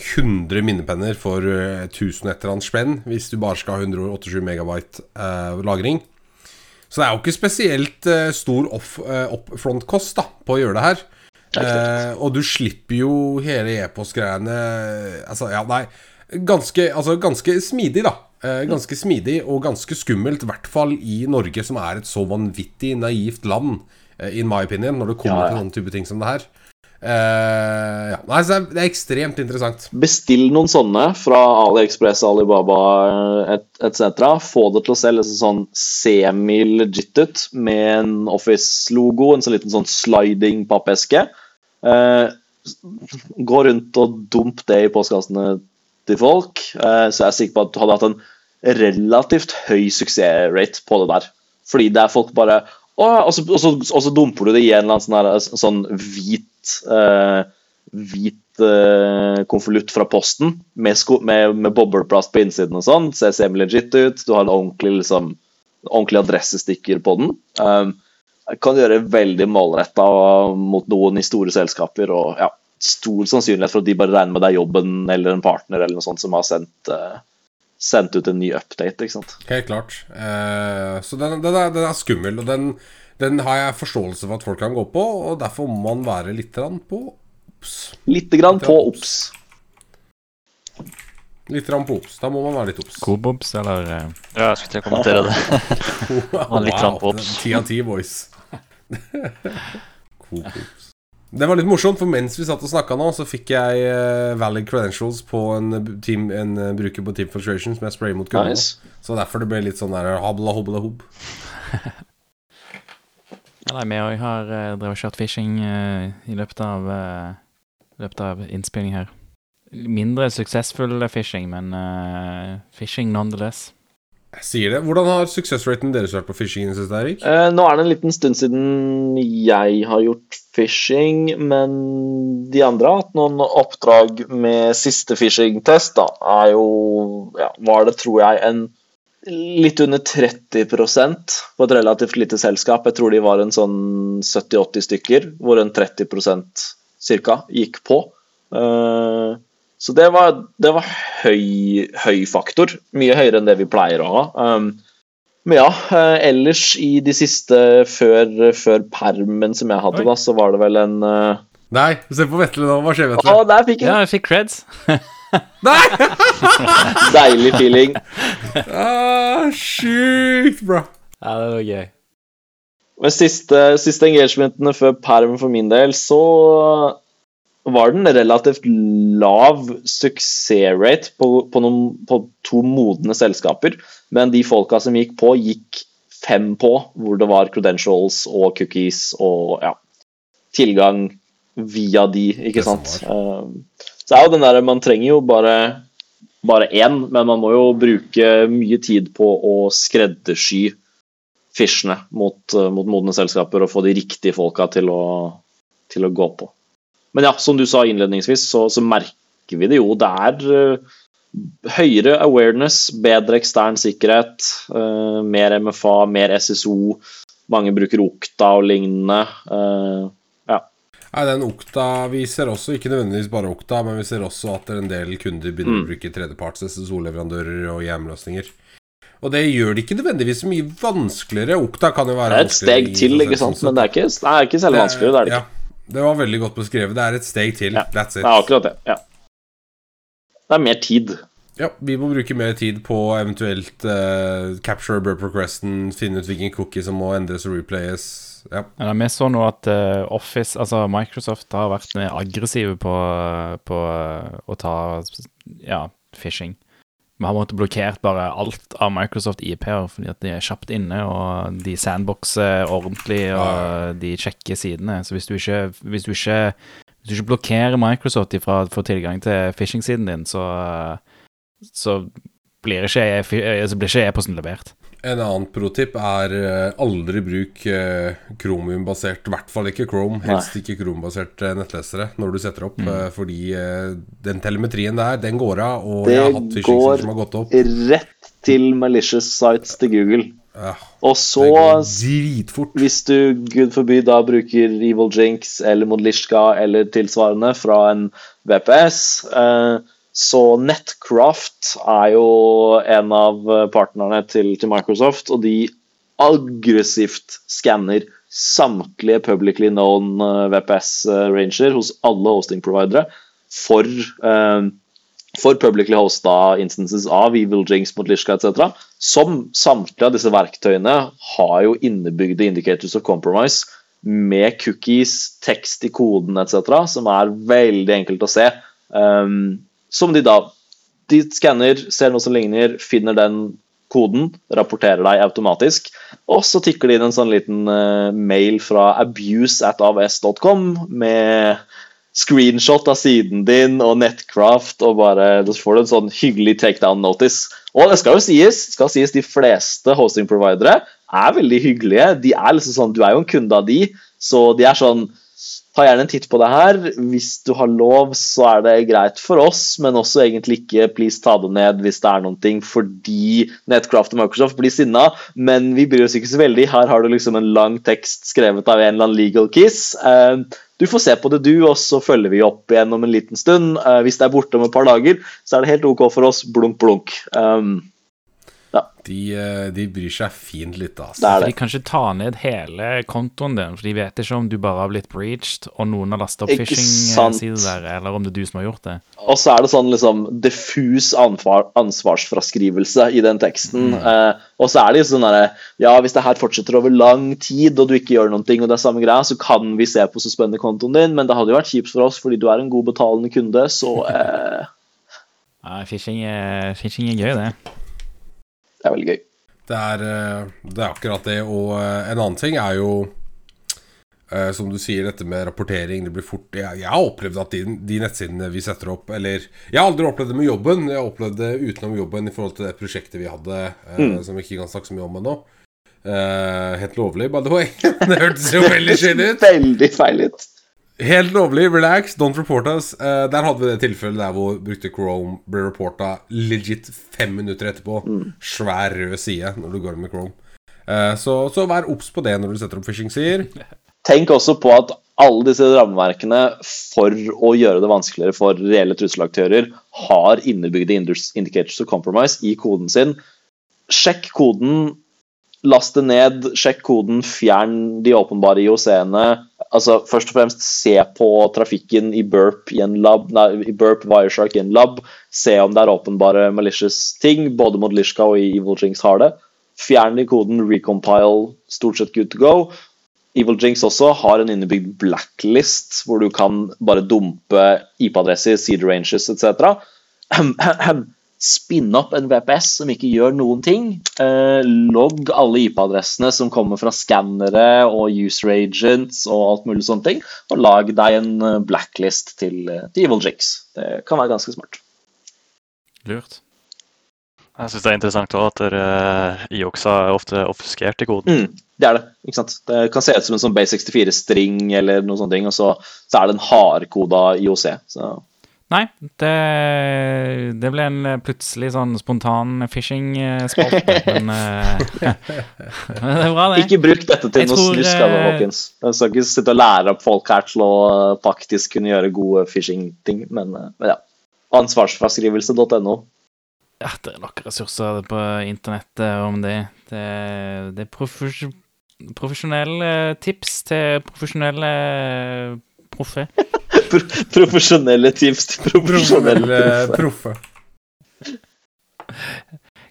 100 minnepenner for eh, 1000 et eller annet spenn hvis du bare skal ha 187 megabyte eh, lagring. Så det er jo ikke spesielt eh, stor off, eh, upfront-kost på å gjøre det her. Eh, og du slipper jo hele e-postgreiene Altså, ja, nei Ganske, altså, ganske smidig, da. Eh, ganske smidig og ganske skummelt, i hvert fall i Norge, som er et så vanvittig naivt land, eh, in my opinion, når det kommer Ja, ja. til sånne type ting som det her. Eh, ja. Nei, så det er- ekstremt interessant. Bestill noen sånne fra AliExpress, Alibaba et- etc. Få det til å se liksom sånn semi-legit ut, med en Office-logo, en sånn liten sånn sliding pappeske. Uh, gå rundt og dump det i postkassene til folk, uh, så jeg er sikker på at du hadde hatt en relativt høy suksessrate på det der. Fordi det er folk bare å, ja», og, så, og, så, og så dumper du det i en eller annen sånn, her, sånn hvit eh, hvit eh, konvolutt fra posten med, med, med bobleplast på innsiden og sånn. Ser semi-legit ut. Du har en ordentlig, liksom, ordentlig adressestikker på den. Um, kan gjøre veldig målretta mot noen i store selskaper. og ja, Stor sannsynlighet for at de bare regner med deg jobben eller en partner eller noe sånt som har sendt, eh, sendt ut en ny update. ikke sant? Helt klart. Eh, så den, den, er, den er skummel, og den, den har jeg forståelse for at folk kan gå på, og derfor må man være litt grann på obs. Litt grann på obs. Litt grann på obs. Da må man være litt obs. Kobobs, eller eh, Ja, jeg skulle til å kommentere det. var litt grann på obs. Ti av ti, boys. Kobobs. obs. Det var litt morsomt, for mens vi satt og snakka nå, så fikk jeg eh, valid credentials på en, team, en eh, bruker på Team Frustration som jeg sprayer mot kundene. Nice. Så derfor det ble litt sånn der habla hobla hob. Ja, nei, vi òg har uh, drevet og kjørt fishing uh, i løpet av uh, løpet av innspilling her. Mindre suksessfull fishing, men uh, fishing nonetheless. Jeg sier det. Hvordan har suksessraten deres vært på fishing Synes det Erik? Uh, nå er det en liten stund siden jeg har gjort fishing, men de andre har hatt noen oppdrag med siste fishing-test. da, er jo ja, Var det, tror jeg, en litt under 30% på et relativt lite selskap. Jeg tror de var en sånn 70-80 stykker, hvor en 30% cirka gikk på. Eh, så det var, det var høy, høy faktor. Mye høyere enn det vi pleier å ha. Um, men ja, eh, ellers i de siste før, før permen som jeg hadde, da, så var det vel en eh, Nei, se på Vetle nå. Hva skjer, Å, Vetle? der fikk Ja, jeg fikk creds. Nei! deilig feeling. Ah, Sjukt bra. Ja, det var gøy. Med siste, siste engagementene før perm for min del, så var det en relativt lav suksessrate på, på, noen, på to modne selskaper. Men de folka som gikk på, gikk fem på, hvor det var credentials og cookies og ja, tilgang via de, ikke sant. Så er jo den der, Man trenger jo bare bare én, men man må jo bruke mye tid på å skreddersy fishene mot, eh, mot modne selskaper og få de riktige folka til å, til å gå på. Men ja, som du sa innledningsvis, så, så merker vi det jo. Det er eh, høyere awareness, bedre ekstern sikkerhet, uh, mer MFA, mer SSO. Mange bruker Okta og lignende. ja. Nei, den Okta Vi ser også, ikke nødvendigvis bare Okta, men vi ser også at en del kunder begynner Mm. å bruke tredjeparts SSO-leverandører og hjemløsninger. Og det gjør det ikke nødvendigvis så mye vanskeligere. Okta kan jo være Det er et steg til, ikke sant? Men det er ikke, det er ikke selv vanskeligere. Det er det ikke. Ja, det var veldig godt beskrevet. Det er et steg til. Ja. That's it. Det er akkurat det. Ja. Det er mer tid. Ja, vi må bruke mer tid på eventuelt uh, capture burp requesten, finne ut hvilken cookie som må endres og replayes. Ja. Ja, vi så nå at eh, Office, altså Microsoft har vært mer aggressive på, på eh, å ta ja, phishing. Vi har måttet blokkert bare alt av Microsoft IP-er fordi at de er kjapt inne, og de sandboxer ordentlig, og de sjekker sidene. Så hvis du ikke, hvis du ikke, hvis du ikke blokkerer Microsoft fra å få tilgang til phishing-siden din, så, så blir ikke e- så blir ikke e-posten levert. En annen pro-tip er eh, aldri bruk eh, Chromium-basert, i hvert fall ikke Chrome, helst ikke Chrome-basert eh, nettlesere når du setter opp, mm. fordi eh, den telemetrien der, den går av, og Det jeg har hatt går- som har gått opp. Rett til malicious sites til Google. Ja, Og så. Hvis du, gud forby, da bruker Evil Jinx eller Modlishka eller tilsvarende fra en VPS, eh, så Netcraft er jo en av partnerne til, til Microsoft, og de aggressivt skanner samtlige publicly known eh, VPS-ranger hos alle hosting-providere for, eh, for publicly hosta instances av Evil Jinx, Modlishka etc. Som samtlige av disse verktøyene har jo innebygde indicators of compromise med cookies, tekst i koden etc., som er veldig enkelt å se. Um, som de da De skanner, ser noe som ligner, finner den koden, rapporterer deg automatisk, og så tikker det inn en sånn liten uh, mail fra abuse med screenshot av siden din og Netcraft, og bare så får du en sånn hyggelig takedown notice. Og det skal jo sies, skal sies de fleste hosting providere er veldig hyggelige. De er liksom sånn, Du er jo en kunde av de, så de er sånn Ta gjerne en titt på det her. Hvis du har lov, så er det greit for oss, men også egentlig ikke please ta det ned hvis det er noen ting, fordi Netcraft og Microsoft blir sinna. Men vi bryr oss ikke så veldig. Her har du liksom en lang tekst skrevet av en eller annen legal kiss. Eh, Du får se på det, du, og så følger vi opp igjen om en liten stund. Eh, Hvis det er borte om et par dager, så er det helt OK for oss. Blunk, blunk. Um, De, eh, de bryr seg fint litt, altså. Det det. de kan ikke ta ned hele kontoen din, for de vet ikke om du bare har blitt breached, og noen har lastet opp phishing-sider der, eller om det er du som har gjort det. Og så er det sånn liksom diffus ansvar, ansvarsfraskrivelse i den teksten. Eh, og så er det jo sånn derre Ja, hvis det her fortsetter over lang tid, og du ikke gjør noen ting, og det er samme greia, så kan vi se på suspende kontoen din, men det hadde jo vært kjipt for oss fordi du er en god betalende kunde, så eh, Ja, phishing, er, phishing er gøy, det. Det er veldig gøy. Det er, eh, det er akkurat det. Og eh, en annen ting er jo eh, Som du sier, dette med rapportering. Det blir fort Jeg, jeg har opplevd at de, de nettsidene vi setter opp Eller jeg har aldri opplevd det med jobben. Jeg har opplevd det utenom jobben i forhold til det prosjektet vi hadde, mm. som vi ikke kan snakke så mye om ennå. Uh, helt lovlig, by the way. det hørtes jo veldig shady ut. Veldig feil ut. Helt lovlig, relax, don't report us. Uh, der hadde vi det tilfellet der hvor brukte Chrome ble reporta legit fem minutter etterpå. Svær rød side når du går med Chrome. Uh, så, så vær obs på det når du setter opp phishing-sider. Tenk også på at alle disse rammeverkene for å gjøre det vanskeligere for reelle trusselaktører har innebygde indicators of compromise i koden sin. Sjekk koden, last det ned, sjekk koden, fjern de åpenbare IOC-ene. Altså, først og fremst se på trafikken i Burp i en lab, nei, i Burp Wireshark i en lab. Se om det er åpenbare malicious ting. Både Modlishka og Evil Jinx har det. Fjern i koden, recompile, stort sett good to go. Evil Jinx også har en innebygd blacklist, hvor du kan bare dumpe IP-adresser, seed ranges etc. Spinne opp en VPS som ikke gjør noen ting. Eh, logg alle IP-adressene som kommer fra skannere og user agents og alt mulig sånne ting, og lag deg en eh, blacklist til, eh, til Evil Jinx. Det kan være ganske smart. Lurt. Jeg syns det er interessant også at uh, IOXA er ofte obfuskert i koden. Mm, det er det. ikke sant? Det kan se ut som en sånn Base64-string eller noe sånt, og så, så er det en hardkoda IOC. Så Nei, det, det ble en eh, plutselig sånn spontan phishing-spalte, men eh, det er bra, det. Ikke bruk dette til Jeg noe tror, altså, eh, folkens. Jeg skal ikke sitte og lære opp folk her til å eh, faktisk kunne gjøre gode phishing-ting, men, eh, men ja. Ansvarsfraskrivelse.no. Ja, det er nok ressurser på internettet om det. Det, det er profes profesjonelle tips til profesjonelle proffe. Pro profesjonelle tips til profesjonelle proffe.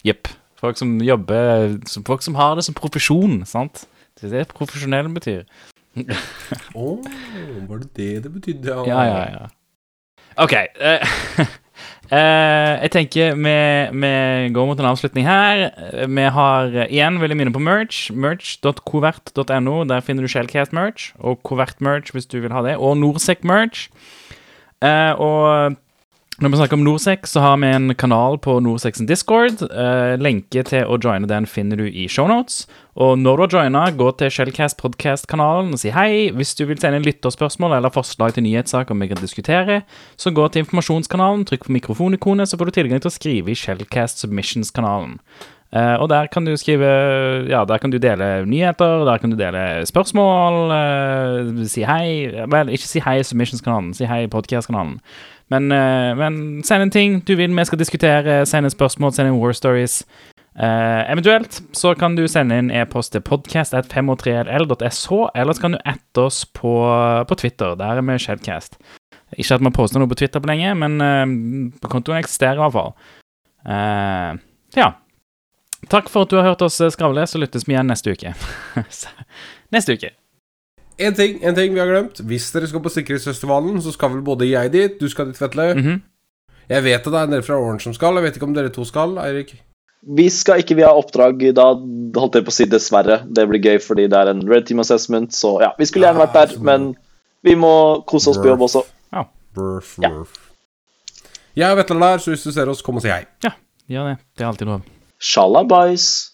Jepp. Folk som jobber som Folk som har det som profesjon, sant? Det er det profesjonell betyr. Å, var det det det betydde? Ja, ja, ja. OK. eh, jeg tenker vi, vi går mot en avslutning her. Eh, Vi har eh, igjen vil jeg minne på merch. Merch.covert.no. Der finner du Shellcast-merch og Covert-merch hvis du vil ha det. Og Norsec-merch. Og når vi snakker om Norsex, så har vi en kanal på Norsexen Discord. Eh, lenke til å joine den finner du i shownotes. Og når du har joina, gå til Shellcast podcast-kanalen og si hei. Hvis du vil sende inn lytterspørsmål eller forslag til nyhetssaker vi kan diskutere, så gå til informasjonskanalen, trykk på mikrofonikonet, så får du tilgang til å skrive i Shellcast Submissions-kanalen. Eh, og der kan du skrive Ja, der kan du dele nyheter, der kan du dele spørsmål, eh, si hei Vel, ikke si hei i Submissions-kanalen, si hei i podcast-kanalen. Men, eh, men send en ting du vil vi skal diskutere, send en spørsmål, send en war stories. Uh, eventuelt så kan du sende inn e-post til podcast.5og3ll.sh, eller så kan du atte oss på, på Twitter. Der er vi Shedcast. Ikke at vi har posta noe på Twitter på lenge, men uh, kontoen eksisterer i hvert fall. Uh, ja. Takk for at du har hørt oss skravle, så lyttes vi igjen neste uke. neste uke. En ting, en ting vi har glemt. Hvis dere skal på Sikkerhetsfestivalen, så skal vel både jeg dit, du skal dit, Vetle. Mhm. Jeg vet at det er en del fra Orange som skal. Jeg vet ikke om dere to skal, Eirik. Vi skal ikke, vi har oppdrag da, holdt jeg på å si dessverre. Det blir gøy fordi det er en Red Team Assessment, så ja, vi skulle gjerne vært der, men vi må kose oss på jobb også. Burf, Ja. burf. Jeg og Vetle er der, så hvis du ser oss, kom og si hei. Gjør det. Det er alltid noe Shalabais.